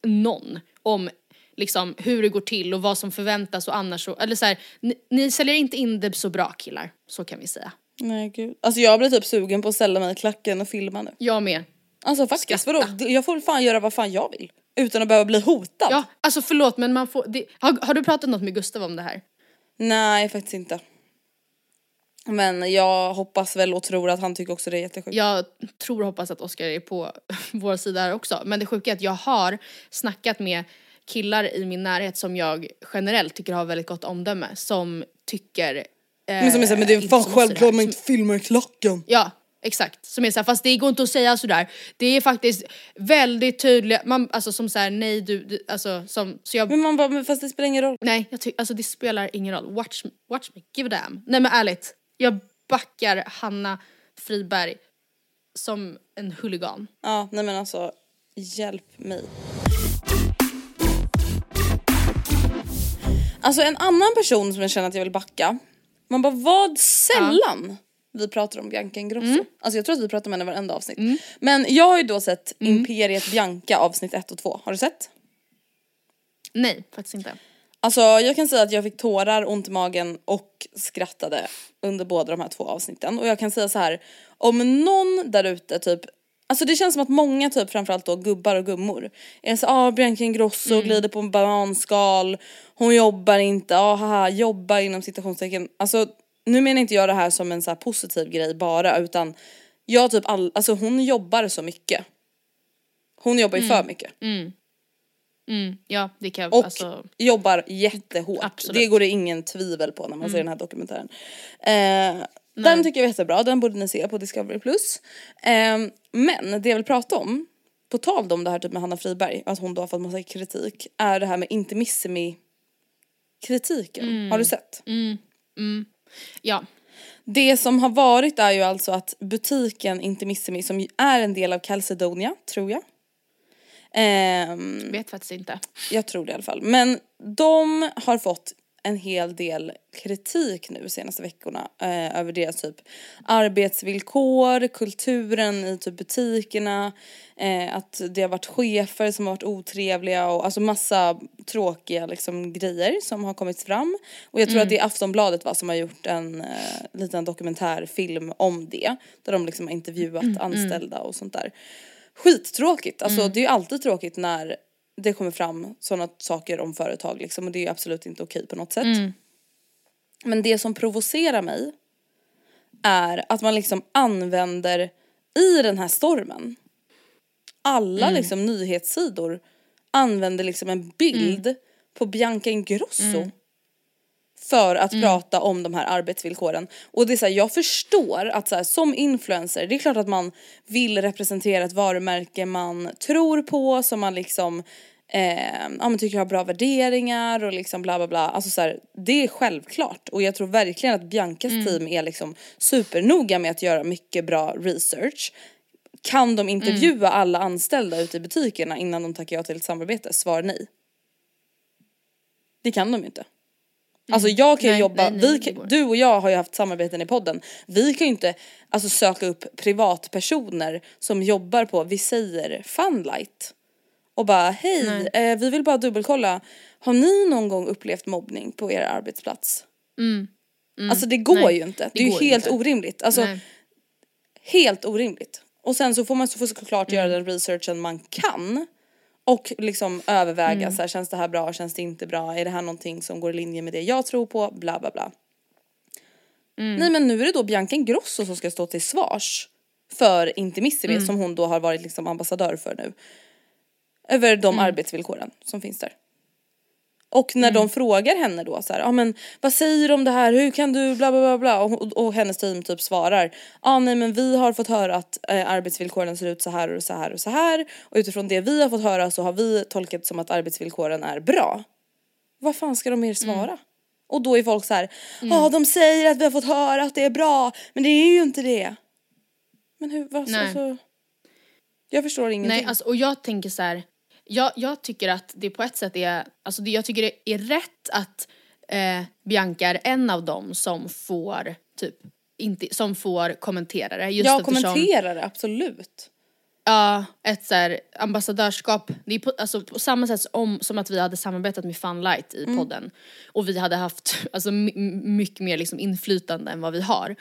Speaker 5: någon om liksom hur det går till och vad som förväntas och annars så, eller så här, ni, ni säljer inte in det så bra killar, så kan vi säga.
Speaker 4: Nej gud. Alltså jag blir typ sugen på att ställa mig i klacken och filma nu.
Speaker 5: Jag med.
Speaker 4: Alltså faktiskt, vadå? Jag får fan göra vad fan jag vill. Utan att behöva bli hotad.
Speaker 5: Ja, alltså förlåt men man får, det, har, har du pratat något med Gustav om det här?
Speaker 4: Nej faktiskt inte. Men jag hoppas väl och tror att han tycker också det är jättesjukt.
Speaker 5: Jag tror och hoppas att Oskar är på vår sida här också. Men det sjuka är att jag har snackat med killar i min närhet som jag generellt tycker har väldigt gott omdöme som tycker eh,
Speaker 4: Men som är såhär, men det är fan självklart man inte filmar i klacken.
Speaker 5: Ja, exakt. Som är såhär, fast det går inte att säga sådär. Det är faktiskt väldigt tydliga, man, alltså som såhär nej du, du alltså som, så jag
Speaker 4: Men man bara, men fast det spelar ingen roll.
Speaker 5: Nej, jag tycker, alltså det spelar ingen roll. Watch, watch me, give a damn. Nej men ärligt, jag backar Hanna Friberg som en huligan.
Speaker 4: Ja nej men alltså, hjälp mig. Alltså en annan person som jag känner att jag vill backa. Man bara vad sällan vi pratar om Bianca Ingrosso.
Speaker 5: Mm.
Speaker 4: Alltså jag tror att vi pratar om henne varenda avsnitt. Men jag har ju då sett
Speaker 5: Mm.
Speaker 4: Imperiet Bianca avsnitt 1 och 2. Har du sett?
Speaker 5: Nej, faktiskt inte.
Speaker 4: Alltså jag kan säga att jag fick tårar, ont i magen och skrattade under båda de här två avsnitten. Och jag kan säga så här, om någon där ute typ Alltså det känns som att många typ framförallt då gubbar och gummor är så ah Bianca Ingrosso glider på en bananskal, hon jobbar inte, ah haha jobbar inom citationstecken. Alltså nu menar inte jag det här som en så positiv grej bara utan jag typ all, alltså hon jobbar så mycket. Hon jobbar ju för mycket.
Speaker 5: Mm, ja, det kan jag,
Speaker 4: Och
Speaker 5: alltså,
Speaker 4: jobbar jättehårt.
Speaker 5: Absolut.
Speaker 4: Det går det ingen tvivel på när man ser den här dokumentären. Eh, den tycker jag är jättebra, den borde ni se på Discovery+. Eh, men det jag vill prata om, på tal om det här typ med Hanna Friberg, att hon då har fått massa kritik, är det här med Intimissimi kritiken. Har du sett?
Speaker 5: ja.
Speaker 4: Det som har varit är ju alltså att butiken Intimissimi som är en del av Calcedonia, tror jag. Ehm,
Speaker 5: Vet faktiskt inte.
Speaker 4: jag tror det i alla fall. Men de har fått en hel del kritik nu senaste veckorna eh, över deras typ arbetsvillkor, kulturen i typ butikerna, eh, att det har varit chefer som har varit otrevliga och alltså massa tråkiga liksom grejer som har kommit fram. Och jag tror att det är Aftonbladet va, som har gjort en eh, liten dokumentärfilm om det. Där de liksom har intervjuat anställda och sånt där. Skittråkigt, alltså det är ju alltid tråkigt när det kommer fram sådana saker om företag liksom och det är absolut inte okej på något sätt. Men det som provocerar mig är att man liksom använder i den här stormen alla liksom nyhetssidor använder liksom en bild på Bianca Ingrosso. För att prata om de här arbetsvillkoren. Och det är så här, jag förstår att så här, som influencer, det är klart att man vill representera ett varumärke man tror på, som man liksom eh, ja, men tycker har bra värderingar och liksom bla bla bla. Alltså så här, det är självklart och jag tror verkligen att Biancas team är liksom supernoga med att göra mycket bra research. Kan de intervjua alla anställda ute i butikerna innan de tackar ja till ett samarbete? Svar nej. Det kan de ju inte. Alltså jag kan ju
Speaker 5: Nej,
Speaker 4: jobba,
Speaker 5: nej, nej,
Speaker 4: vi du och jag har ju haft samarbeten i podden. Vi kan ju inte alltså, söka upp privatpersoner som jobbar på, vi säger Funlight. Och bara hej, eh, vi vill bara dubbelkolla, har ni någon gång upplevt mobbning på er arbetsplats? Alltså det går
Speaker 5: Mm.
Speaker 4: Ju inte, det,
Speaker 5: det
Speaker 4: är ju helt
Speaker 5: inte.
Speaker 4: orimligt. Alltså
Speaker 5: Nej.
Speaker 4: helt orimligt. Och sen så får man så får såklart
Speaker 5: Mm.
Speaker 4: göra den researchen man kan. Och liksom överväga
Speaker 5: Mm.
Speaker 4: så här, känns det här bra, känns det inte bra, är det här någonting som går i linje med det jag tror på, bla bla bla.
Speaker 5: Mm.
Speaker 4: Nej men nu är det då Bianca Ingrosso som ska stå till svars för Intimissimi
Speaker 5: Mm.
Speaker 4: som hon då har varit liksom ambassadör för nu. Över de
Speaker 5: Mm.
Speaker 4: arbetsvillkoren som finns där. Och när de frågar henne då så här, ja men vad säger du om det här, hur kan du bla bla bla bla och, och, och hennes team typ svarar, ja ah, nej men vi har fått höra att eh, arbetsvillkoren ser ut så här och så här och så här och utifrån det vi har fått höra så har vi tolkat som att arbetsvillkoren är bra. Vad fan ska de mer svara? Och då är folk så här, ja de säger att vi har fått höra att det är bra men det är ju inte det. Men hur, vad,
Speaker 5: Nej.
Speaker 4: alltså, jag förstår ingenting.
Speaker 5: Nej, alltså, och jag tänker så här. Jag, jag tycker att det på ett sätt är, alltså det, jag tycker det är rätt att eh, Bianca är en av dem som får typ, inte, som får kommentera det. Just
Speaker 4: jag
Speaker 5: eftersom-
Speaker 4: kommenterar det absolut.
Speaker 5: Ja, ett så här ambassadörskap. Det är på, alltså, på samma sätt som, som att vi hade samarbetat med Funlight i podden. Och vi hade haft alltså, my, mycket mer liksom, inflytande än vad vi har.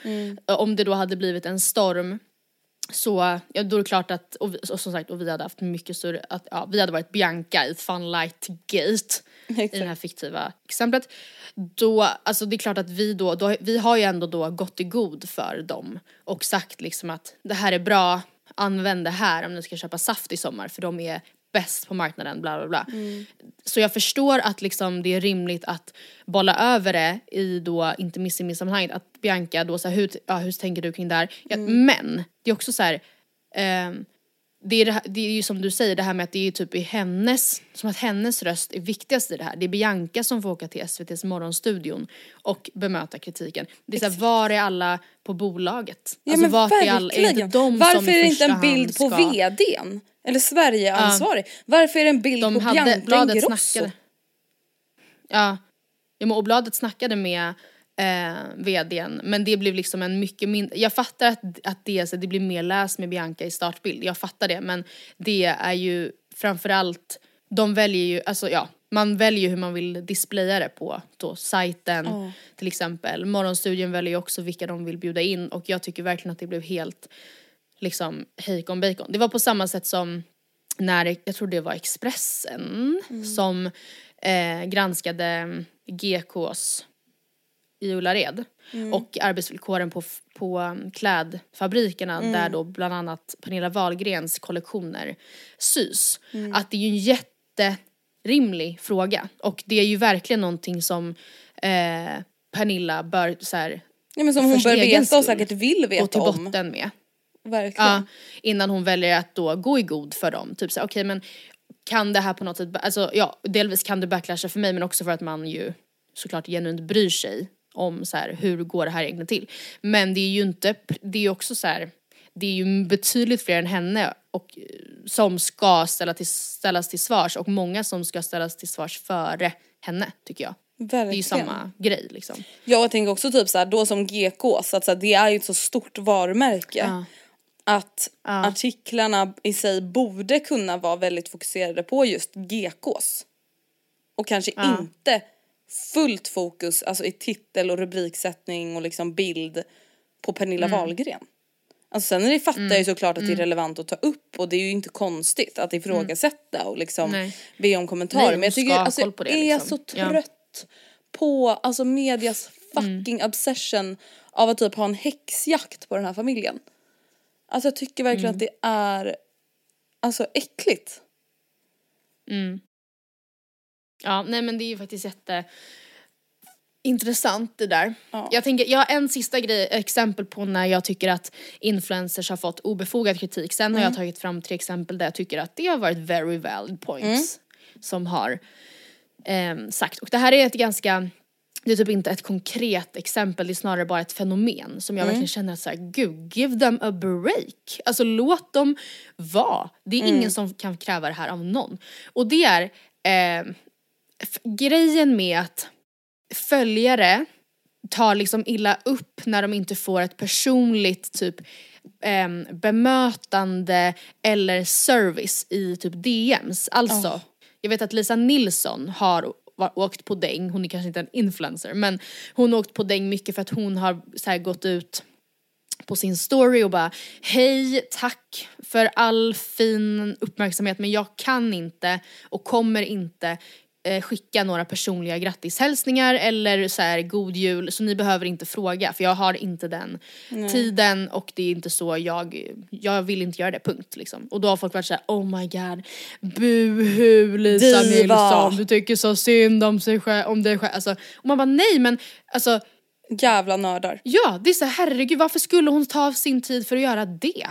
Speaker 5: Om det då hade blivit en storm så, ja då är det klart att, och, vi, och som sagt, och vi hade haft mycket större, att, ja, vi hade varit Bianca i Funlight Gate i det här fiktiva exemplet. Då, alltså det är klart att vi då, då, vi har ju ändå då gått i god för dem och sagt liksom att det här är bra, använd det här om ni ska köpa saft i sommar för de är bäst på marknaden, bla bla bla. Så jag förstår att liksom det är rimligt att bolla över det i då inte sammanhanget att Bianca då så här, hur, ja, hur tänker du kring det här? Ja, Men det är också så här, ehm, det, är det, här, det är ju som du säger det här med att det är typ i hennes, som att hennes röst är viktigast i det här. Det är Bianca som får åka till SVTs morgonstudion och bemöta kritiken. Det är så här, var är alla på bolaget?
Speaker 4: Ja
Speaker 5: Alltså,
Speaker 4: men
Speaker 5: vart är alla, är
Speaker 4: verkligen.
Speaker 5: inte de
Speaker 4: Varför
Speaker 5: som
Speaker 4: är det inte en bild på
Speaker 5: ska-
Speaker 4: vdn? Eller Sverigeansvarig? Varför är det en bild
Speaker 5: de
Speaker 4: på
Speaker 5: hade,
Speaker 4: Bianca Ingrosso?
Speaker 5: Ja. ja men och bladet snackade med eh, vdn men det blev liksom en mycket mindre, jag fattar att, att det, så det blir mer läst med Bianca i startbild, jag fattar det men det är ju framförallt, de väljer ju, alltså ja, man väljer hur man vill displaya det på då, sajten till exempel. Morgonstudion väljer också vilka de vill bjuda in och jag tycker verkligen att det blev helt liksom hejkon bacon. Det var på samma sätt som när, jag tror det var Expressen som eh, granskade GKs i Ullared och arbetsvillkoren på, på um, klädfabrikerna där då bland annat Pernilla Wahlgrens kollektioner sys. Att det är ju en jätterimlig fråga och det är ju verkligen någonting som eh, Pernilla bör så här,
Speaker 4: Ja, men som hon bör veta och säkert vill
Speaker 5: gå
Speaker 4: veta
Speaker 5: till
Speaker 4: om.
Speaker 5: botten med.
Speaker 4: Verkligen.
Speaker 5: Ja, innan hon väljer att då gå i god för dem. Typ såhär, okej men kan det här på något sätt, alltså ja delvis kan det backlasha för mig men också för att man ju såklart genuint bryr sig om så här, hur går det här egentligen till. Men det är ju inte, det är ju också så här, det är ju betydligt fler än henne och, eh, som ska ställa till, ställas till svars och många som ska ställas till svars före henne tycker jag. Det är ju
Speaker 4: Verkligen.
Speaker 5: samma grej liksom.
Speaker 4: Jag tänker också typ så här, då som GK, så att så här, det är ju ett så stort varumärke.
Speaker 5: Ja.
Speaker 4: Att artiklarna i sig borde kunna vara väldigt fokuserade på just GKs. Och kanske
Speaker 5: Ja.
Speaker 4: inte fullt fokus alltså i titel och rubriksättning och liksom bild på Pernilla
Speaker 5: Mm.
Speaker 4: Wahlgren. Alltså sen är det fattar jag ju såklart att det är relevant att ta upp och det är ju inte konstigt att ifrågasätta och liksom
Speaker 5: Mm. Nej.
Speaker 4: be om kommentarer.
Speaker 5: Nej,
Speaker 4: men jag tycker alltså, jag är
Speaker 5: liksom.
Speaker 4: så
Speaker 5: Ja.
Speaker 4: trött på alltså medias
Speaker 5: Mm.
Speaker 4: fucking obsession av att typ ha en häxjakt på den här familjen. Alltså jag tycker verkligen
Speaker 5: Mm.
Speaker 4: att det är alltså äckligt.
Speaker 5: Ja, nej men det är ju faktiskt jätte... intressant det där. Jag tänker, jag har en sista grej, exempel på när jag tycker att influencers har fått obefogad kritik. Sen har
Speaker 4: Mm.
Speaker 5: jag tagit fram tre exempel där jag tycker att det har varit very valid points som har ehm, sagt. Och det här är ett ganska, det är typ inte ett konkret exempel, det är snarare bara ett fenomen som jag verkligen känner att så här, gud, give them a break. Alltså låt dem vara. Det är ingen som kan kräva det här av någon. Och det är f- grejen med att följare tar liksom illa upp när de inte får ett personligt typ ehm, bemötande eller service i typ DMs. Alltså, jag vet att Lisa Nilsson har var, åkt på däng, hon är kanske inte en influencer men hon har åkt på däng mycket för att hon har så gått ut på sin story och bara hej, tack för all fin uppmärksamhet men jag kan inte och kommer inte eh, skicka några personliga grattishälsningar eller så här god jul så ni behöver inte fråga för jag har inte den tiden och det är inte så jag, jag vill inte göra det punkt liksom. Och då har folk varit såhär oh my god buhu Lisa
Speaker 4: Diva.
Speaker 5: Nilsson du tycker så synd om, sig själv, om dig själv. Alltså, och man bara nej men alltså
Speaker 4: Jävla nördar.
Speaker 5: Ja, det är så här, herregud varför skulle hon ta sin tid för att göra det?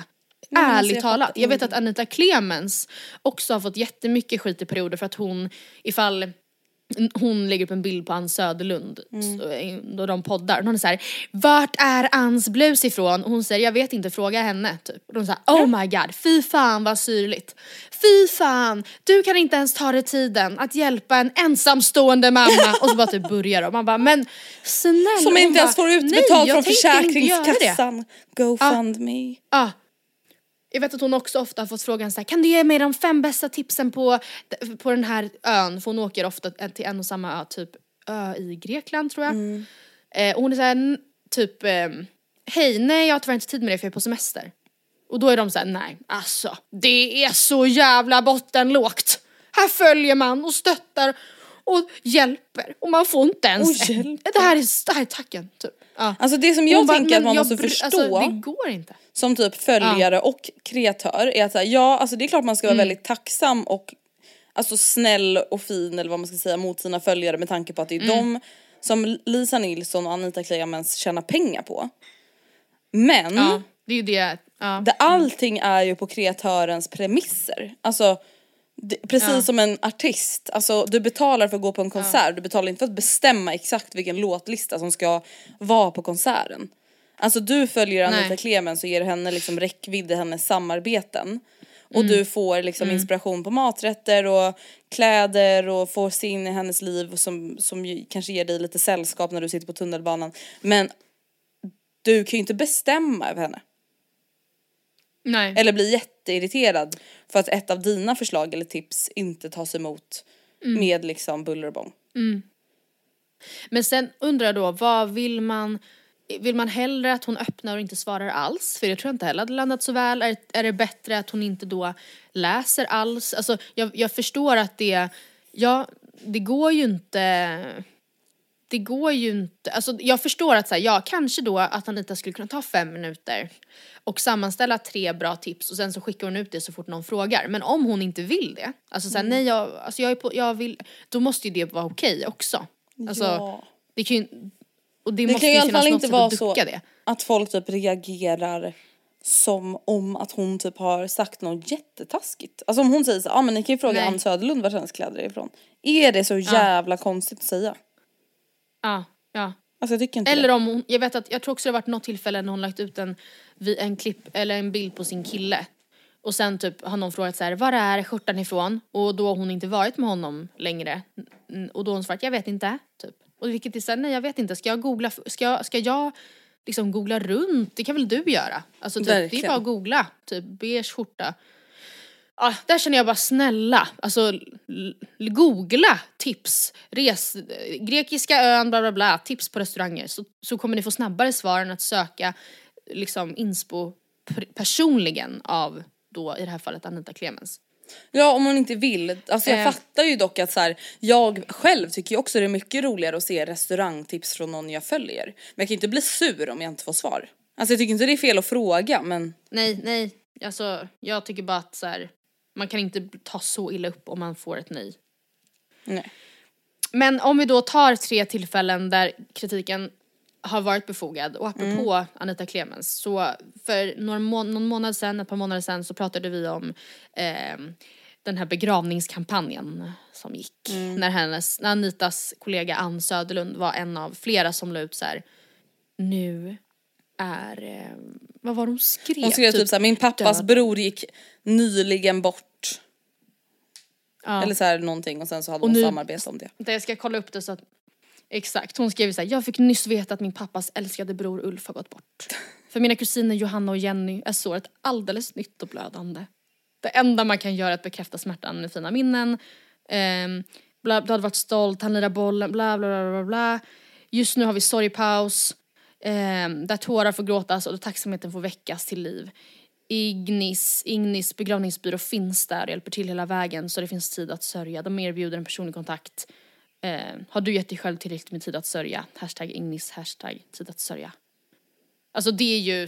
Speaker 4: Men alltså,
Speaker 5: Ärligt
Speaker 4: jag
Speaker 5: talat. Jag vet att. Anita Clemens också har fått jättemycket skit i perioder för att hon, ifall hon lägger upp en bild på Ann Söderlund
Speaker 4: Mm.
Speaker 5: så, eh, de poddar. Och hon är såhär, vart är Anns blus ifrån? Och hon säger, jag vet inte, fråga henne. Typ. Och de säger, oh my god, fy fan vad syrligt. Fy fan, du kan inte ens ta dig tiden att hjälpa en ensamstående mamma. och så bara typ börjar de. Man bara, men snälla.
Speaker 4: Som inte ens
Speaker 5: bara,
Speaker 4: får
Speaker 5: "Nej,
Speaker 4: utbetalt från
Speaker 5: tänker inte göra det."
Speaker 4: Försäkringskassan. GoFundMe.
Speaker 5: Ja. Jag vet att hon också ofta har fått frågan så här, kan du ge mig de fem bästa tipsen på, på den här ön? För hon åker ofta till en och samma ö, typ ö i Grekland tror jag. Eh, och hon är så här, typ, eh, hej nej jag har tyvärr inte tid med det för jag är på semester. Och då är de så här, nej alltså det är så jävla bottenlågt. Här följer man och stöttar och hjälper och man får inte ens
Speaker 4: Och
Speaker 5: en-
Speaker 4: hjälper.
Speaker 5: det här är, det här är tacken typ.
Speaker 4: Alltså det som jag
Speaker 5: hon bara,
Speaker 4: tänker att
Speaker 5: "Men
Speaker 4: man måste
Speaker 5: bry-
Speaker 4: förstå
Speaker 5: Alltså, det går inte.
Speaker 4: som typ följare och kreatör är att här, ja alltså det är klart man ska vara
Speaker 5: Mm.
Speaker 4: väldigt tacksam och alltså snäll och fin eller vad man ska säga mot sina följare med tanke på att det är
Speaker 5: Mm.
Speaker 4: de som Lisa Nilsson och Anita Clemens tjänar pengar på. Men
Speaker 5: Ja, det är ju det. Ja.
Speaker 4: det, allting är ju på kreatörens premisser. Alltså det, precis
Speaker 5: Ja.
Speaker 4: som en artist, alltså du betalar för att gå på en konsert, du betalar inte för att bestämma exakt vilken låtlista som ska vara på konserten. Alltså du följer Anita
Speaker 5: Nej.
Speaker 4: Clemens och ger henne liksom räckvidd i hennes samarbeten. Och
Speaker 5: Mm.
Speaker 4: du får liksom inspiration på maträtter och kläder och får se in i hennes liv som, som ju kanske ger dig lite sällskap när du sitter på tunnelbanan. Men du kan ju inte bestämma över henne.
Speaker 5: Nej.
Speaker 4: Eller bli jätteirriterad för att ett av dina förslag eller tips inte tas emot med liksom buller och bång.
Speaker 5: Men sen undrar jag då, vad vill man vill man hellre att hon öppnar och inte svarar alls? För det tror jag inte heller hade landat så väl. Är, är det bättre att hon inte då läser alls? Alltså jag, jag förstår att det, ja det går ju inte det går ju inte, alltså jag förstår att så här, ja kanske då att Anita skulle kunna ta fem minuter och sammanställa tre bra tips och sen så skickar hon ut det så fort någon frågar. Men om hon inte vill det, alltså så här, nej jag, alltså jag, är på, jag vill, då måste ju det vara okej också. Alltså,
Speaker 4: Ja.
Speaker 5: det kan ju, och det,
Speaker 4: Det
Speaker 5: måste
Speaker 4: kan ju i alla fall inte vara
Speaker 5: att
Speaker 4: så
Speaker 5: det.
Speaker 4: att folk typ reagerar som om att hon typ har sagt något jättetaskigt. Alltså om hon säger så ja ah, men ni kan ju fråga
Speaker 5: Nej.
Speaker 4: Ann Söderlund vart hennes kläder är ifrån. Är det så jävla konstigt att säga?
Speaker 5: Ja, ja.
Speaker 4: Alltså jag tycker inte
Speaker 5: Eller
Speaker 4: det.
Speaker 5: om hon, jag vet att, jag tror också det har varit något tillfälle när hon lagt ut en, en klipp eller en bild på sin kille. Och sen typ har någon frågat så här, var är skjortan ifrån? Och då har hon inte varit med honom längre. Och då har hon svarat, jag vet inte. Typ. Och vilket är såhär, nej jag vet inte, ska jag googla, ska jag, ska jag liksom googla runt? Det kan väl du göra? Alltså typ, det är
Speaker 4: Verkligen.
Speaker 5: bara att googla, typ beige skjorta. Ah, där känner jag bara snälla, alltså googla tips, res, grekiska ön, bla bla bla, tips på restauranger så, så kommer ni få snabbare svar än att söka liksom inspo personligen av då i det här fallet Anita Clemens.
Speaker 4: Ja om hon inte vill. Alltså jag
Speaker 5: Eh.
Speaker 4: fattar ju dock att så här, jag själv tycker ju också det är mycket roligare att se restaurangtips från någon jag följer. Men jag kan ju inte bli sur om jag inte får svar. Alltså jag tycker inte det är fel att fråga men
Speaker 5: Nej, nej, alltså jag tycker bara att så här, man kan inte ta så illa upp om man får ett nej.
Speaker 4: nej.
Speaker 5: men om vi då tar tre tillfällen där kritiken har varit befogad och apropå
Speaker 4: Mm.
Speaker 5: Anita Clemens så för några må- någon månad sedan, ett par månader sedan så pratade vi om ehm, den här begravningskampanjen som gick.
Speaker 4: Mm.
Speaker 5: När, hennes, när Anitas kollega Ann Söderlund var en av flera som la ut så här. nu är, eh, vad var de skrev?
Speaker 4: Hon skrev typ, såhär, min pappas
Speaker 5: död.
Speaker 4: bror gick nyligen bort.
Speaker 5: Ja.
Speaker 4: Eller så här någonting och sen så hade
Speaker 5: Och
Speaker 4: hon
Speaker 5: nu-
Speaker 4: samarbete om det.
Speaker 5: Där jag ska kolla upp det så att Exakt, hon skrev såhär, jag fick nyss veta att min pappas älskade bror Ulf har gått bort. För mina kusiner Johanna och Jenny är såret alldeles nytt och blödande. Det enda man kan göra är att bekräfta smärtan med fina minnen. Um, bla, du hade varit stolt, han lirar bollen, bla bla bla bla bla. Just nu har vi sorgpaus. Um, där tårar får gråtas och där tacksamheten får väckas till liv. Ignis, Ignis begravningsbyrå finns där och hjälper till hela vägen så det finns tid att sörja. De erbjuder en personlig kontakt. Eh, har du gett dig själv tillräckligt med tid att sörja? Hashtag Ignis, hashtag tid att sörja. Alltså det är ju,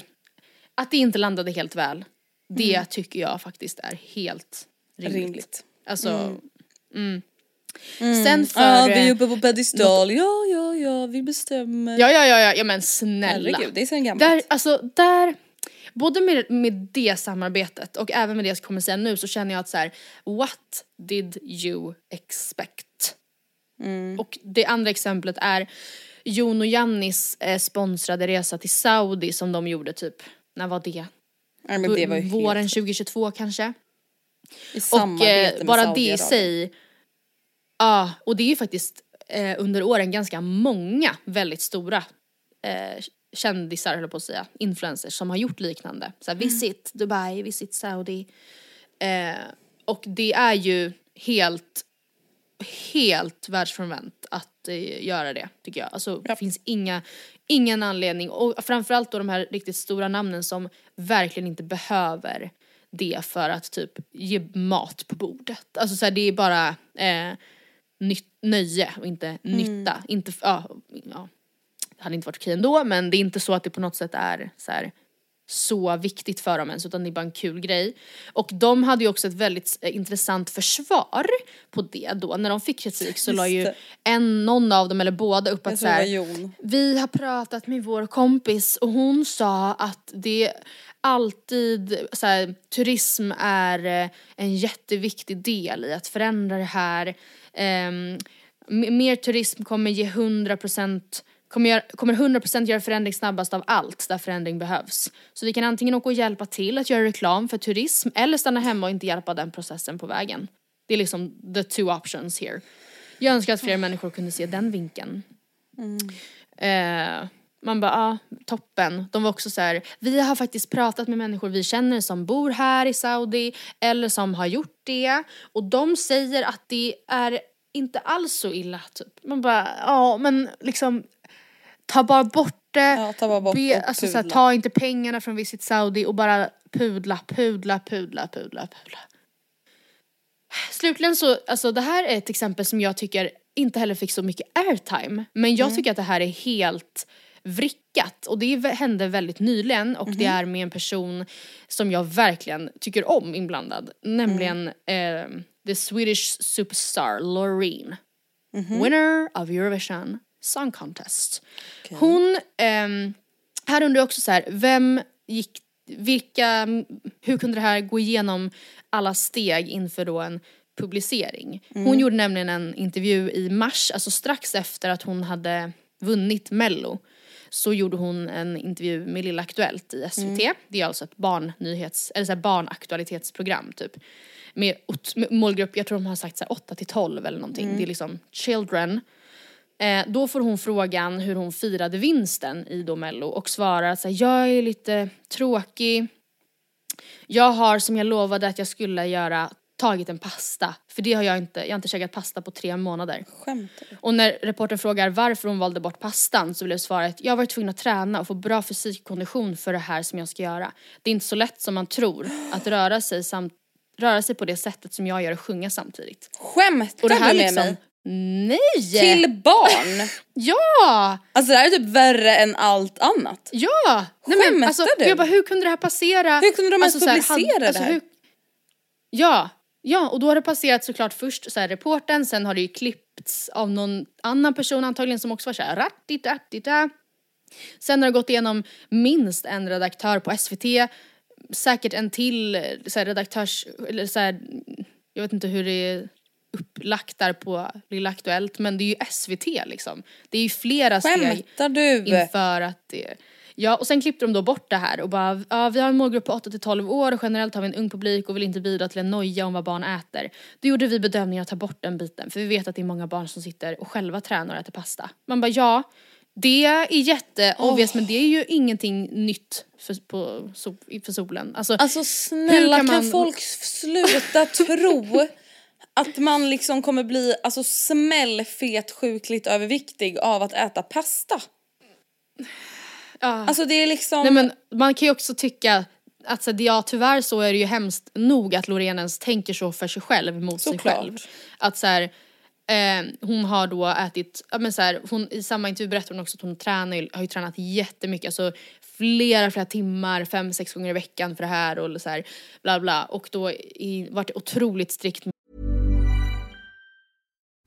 Speaker 5: att det inte landade helt väl, det tycker jag faktiskt är helt rimligt.
Speaker 4: Rimligt.
Speaker 5: Alltså,
Speaker 4: Mm.
Speaker 5: mm.
Speaker 4: Mm.
Speaker 5: Sen för...
Speaker 4: Ja, vi är
Speaker 5: eh,
Speaker 4: uppe på pedestal, ja ja ja, vi bestämmer.
Speaker 5: Ja, ja, ja, ja, ja men snälla.
Speaker 4: Herregud, det är sen gammalt.
Speaker 5: Där, alltså där, både med, med det samarbetet och även med det jag kommer säga nu så känner jag att så här, what did you expect?
Speaker 4: Mm.
Speaker 5: Och det andra exemplet är Jon och Jannis eh, sponsrade resa till Saudi som de gjorde typ, när var det?
Speaker 4: Nej, men det var ju helt
Speaker 5: Våren 2022 kanske?
Speaker 4: I
Speaker 5: Och
Speaker 4: samarbete
Speaker 5: eh,
Speaker 4: med
Speaker 5: bara det i sig, ja och det är ju faktiskt eh, under åren ganska många väldigt stora eh, kändisar höll på att säga, influencers som har gjort liknande. Så här, visit Dubai, visit Saudi. Eh, och det är ju helt, helt världsfrånvänt att eh, göra det tycker jag. Alltså det finns inga, ingen anledning och framförallt då de här riktigt stora namnen som verkligen inte behöver det för att typ ge mat på bordet. Alltså så här, det är bara eh, nytt, nöje och inte nytta. Inte, ja, ja, det hade inte varit okej ändå men det är inte så att det på något sätt är så här så viktigt för dem ens utan det är bara en kul grej. Och de hade ju också ett väldigt intressant försvar på det då. När de fick kritik så la ju en, någon av dem eller båda upp att så här, vi har pratat med vår kompis och hon sa att det alltid, så här, turism är eh, en jätteviktig del i att förändra det här. Ehm, m- mer turism kommer ge 100% kommer, göra, kommer 100% göra förändring snabbast av allt där förändring behövs. Så vi kan antingen åka och hjälpa till att göra reklam för turism eller stanna hemma och inte hjälpa den processen på vägen. Det är liksom the two options here. Jag önskar att fler människor kunde se den vinkeln. Eh, man bara, ja, toppen. De var också så här, vi har faktiskt pratat med människor vi känner som bor här i Saudi eller som har gjort det och de säger att det är inte alls så illa typ. Man bara, ja men liksom ta bara bort det.
Speaker 4: Ja, ta bara bort
Speaker 5: be, alltså, så här, ta inte pengarna från Visit Saudi och bara pudla, pudla, pudla, pudla, pudla. Slutligen så, alltså det här är ett exempel som jag tycker inte heller fick så mycket airtime. Men jag tycker att det här är helt vrickat och det hände väldigt nyligen och det är med en person som jag verkligen tycker om inblandad. Nämligen eh, the Swedish superstar Loreen. Winner of Eurovision Song Contest. Hon, ehm, här undrar jag också så här, vem gick, vilka, hur kunde det här gå igenom alla steg inför då en publicering? Hon gjorde nämligen en intervju i mars, alltså strax efter att hon hade vunnit mello. Så gjorde hon en intervju med Lilla Aktuellt i SVT. Det är alltså ett barnnyhets, eller så barnaktualitetsprogram typ. Med, med målgrupp, jag tror de har sagt så här 8 till 12 eller någonting. Det är liksom children. Eh, då får hon frågan hur hon firade vinsten i då mello och svarar att jag är lite tråkig. Jag har som jag lovade att jag skulle göra tagit en pasta. För det har jag inte, jag har inte käkat pasta på tre månader.
Speaker 4: Skämtar du?
Speaker 5: Och när reportern frågar varför hon valde bort pastan så blev svaret jag har varit tvungen att träna och få bra fysikkondition för det här som jag ska göra. Det är inte så lätt som man tror att röra sig, samt, röra sig på det sättet som jag gör och sjunga samtidigt.
Speaker 4: Skämtar
Speaker 5: Och det här
Speaker 4: du med
Speaker 5: liksom,
Speaker 4: mig?
Speaker 5: nej!
Speaker 4: Till barn?
Speaker 5: Ja!
Speaker 4: Alltså det här är typ värre än allt annat.
Speaker 5: Ja! Nej, men, alltså,
Speaker 4: du?
Speaker 5: Jag bara, hur kunde det här passera?
Speaker 4: Hur kunde de ens
Speaker 5: Alltså, så här,
Speaker 4: publicera
Speaker 5: hade-
Speaker 4: det här?
Speaker 5: ja, Ja, och då har det passerat såklart först så här reporten, sen har det ju klippts av någon annan person antagligen som också var såhär rattitattita. Sen har det gått igenom minst en redaktör på SVT, säkert en till så här, redaktörs, eller så här, jag vet inte hur det är upplagt där på Lilla Aktuellt men det är ju SVT liksom. Det är ju flera
Speaker 4: Skämtar
Speaker 5: steg
Speaker 4: du?
Speaker 5: inför att det Ja och sen klippte de då bort det här och bara ja, vi har en målgrupp på 8 till 12 år och generellt har vi en ung publik och vill inte bidra till en noja om vad barn äter. Då gjorde vi bedömningen att ta bort den biten för vi vet att det är många barn som sitter och själva tränar och äter pasta. Man bara ja, det är jätte obvious men det är ju ingenting nytt för, på, för solen. Alltså,
Speaker 4: Alltså snälla kan,
Speaker 5: kan man-
Speaker 4: folk sluta tro att man liksom kommer bli alltså smällfet sjukligt överviktig av att äta pasta?
Speaker 5: Ja.
Speaker 4: Alltså det är liksom...
Speaker 5: Nej men man kan ju också tycka att så, ja tyvärr så är det ju hemskt nog att Loreen ens tänker så för sig själv mot sig
Speaker 4: Såklart.
Speaker 5: själv. Att så här, eh, hon har då ätit, ja men så här, hon, i samma intervju berättar hon också att hon tränar, har ju tränat jättemycket, alltså flera, flera timmar, fem, sex gånger i veckan för det här och så här, bla bla och då i, varit otroligt strikt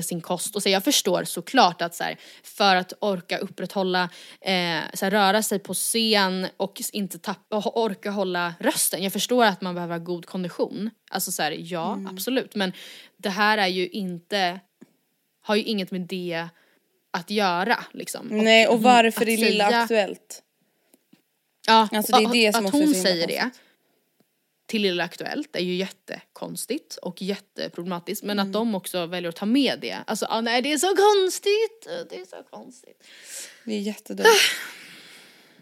Speaker 5: Sin kost och så jag förstår såklart att så här, för att orka upprätthålla, eh, så här, röra sig på scen och inte tappa, orka hålla rösten. Jag förstår att man behöver ha god kondition. Alltså så här, ja absolut men det här är ju inte, har ju inget med det att göra liksom.
Speaker 4: Nej och varför är Lilla
Speaker 5: säga-
Speaker 4: Aktuellt?
Speaker 5: Ja,
Speaker 4: Alltså, det är det
Speaker 5: att,
Speaker 4: som
Speaker 5: att hon säger det. Till Lilla Aktuellt är ju jättekonstigt och jätteproblematiskt men
Speaker 4: Mm.
Speaker 5: att de också väljer att ta med det. Alltså ah, nej det är så konstigt, det är så konstigt.
Speaker 4: Det är jättedumt.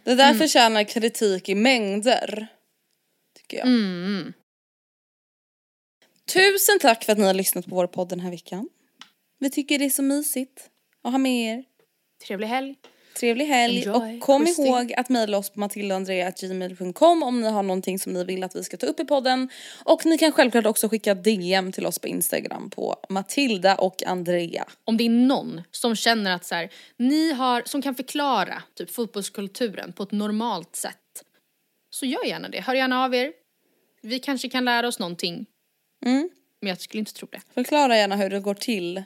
Speaker 4: Det där förtjänar kritik i mängder. Tycker jag.
Speaker 5: Mm.
Speaker 4: Tusen tack för att ni har lyssnat på vår podd den här veckan. Vi tycker det är så mysigt att ha med er.
Speaker 5: Trevlig helg.
Speaker 4: Trevlig helg
Speaker 5: Enjoy.
Speaker 4: och kom
Speaker 5: till.
Speaker 4: ihåg att mejla oss på matildaandrea.gmail.com om ni har någonting som ni vill att vi ska ta upp i podden. Och ni kan självklart också skicka DM till oss på Instagram på Matilda och Andrea.
Speaker 5: Om det är någon som känner att så här, ni har, som kan förklara typ fotbollskulturen på ett normalt sätt. Så gör gärna det, hör gärna av er. Vi kanske kan lära oss någonting.
Speaker 4: Mm.
Speaker 5: Men jag skulle inte tro det.
Speaker 4: Förklara gärna hur det går till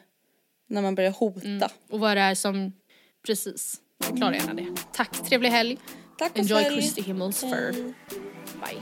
Speaker 4: när man börjar hota.
Speaker 5: Och vad det är som, precis. Förklara gärna det. Tack, trevlig helg.
Speaker 4: Tack och
Speaker 5: Enjoy
Speaker 4: följ.
Speaker 5: Kristi himmelsfärd. Bye.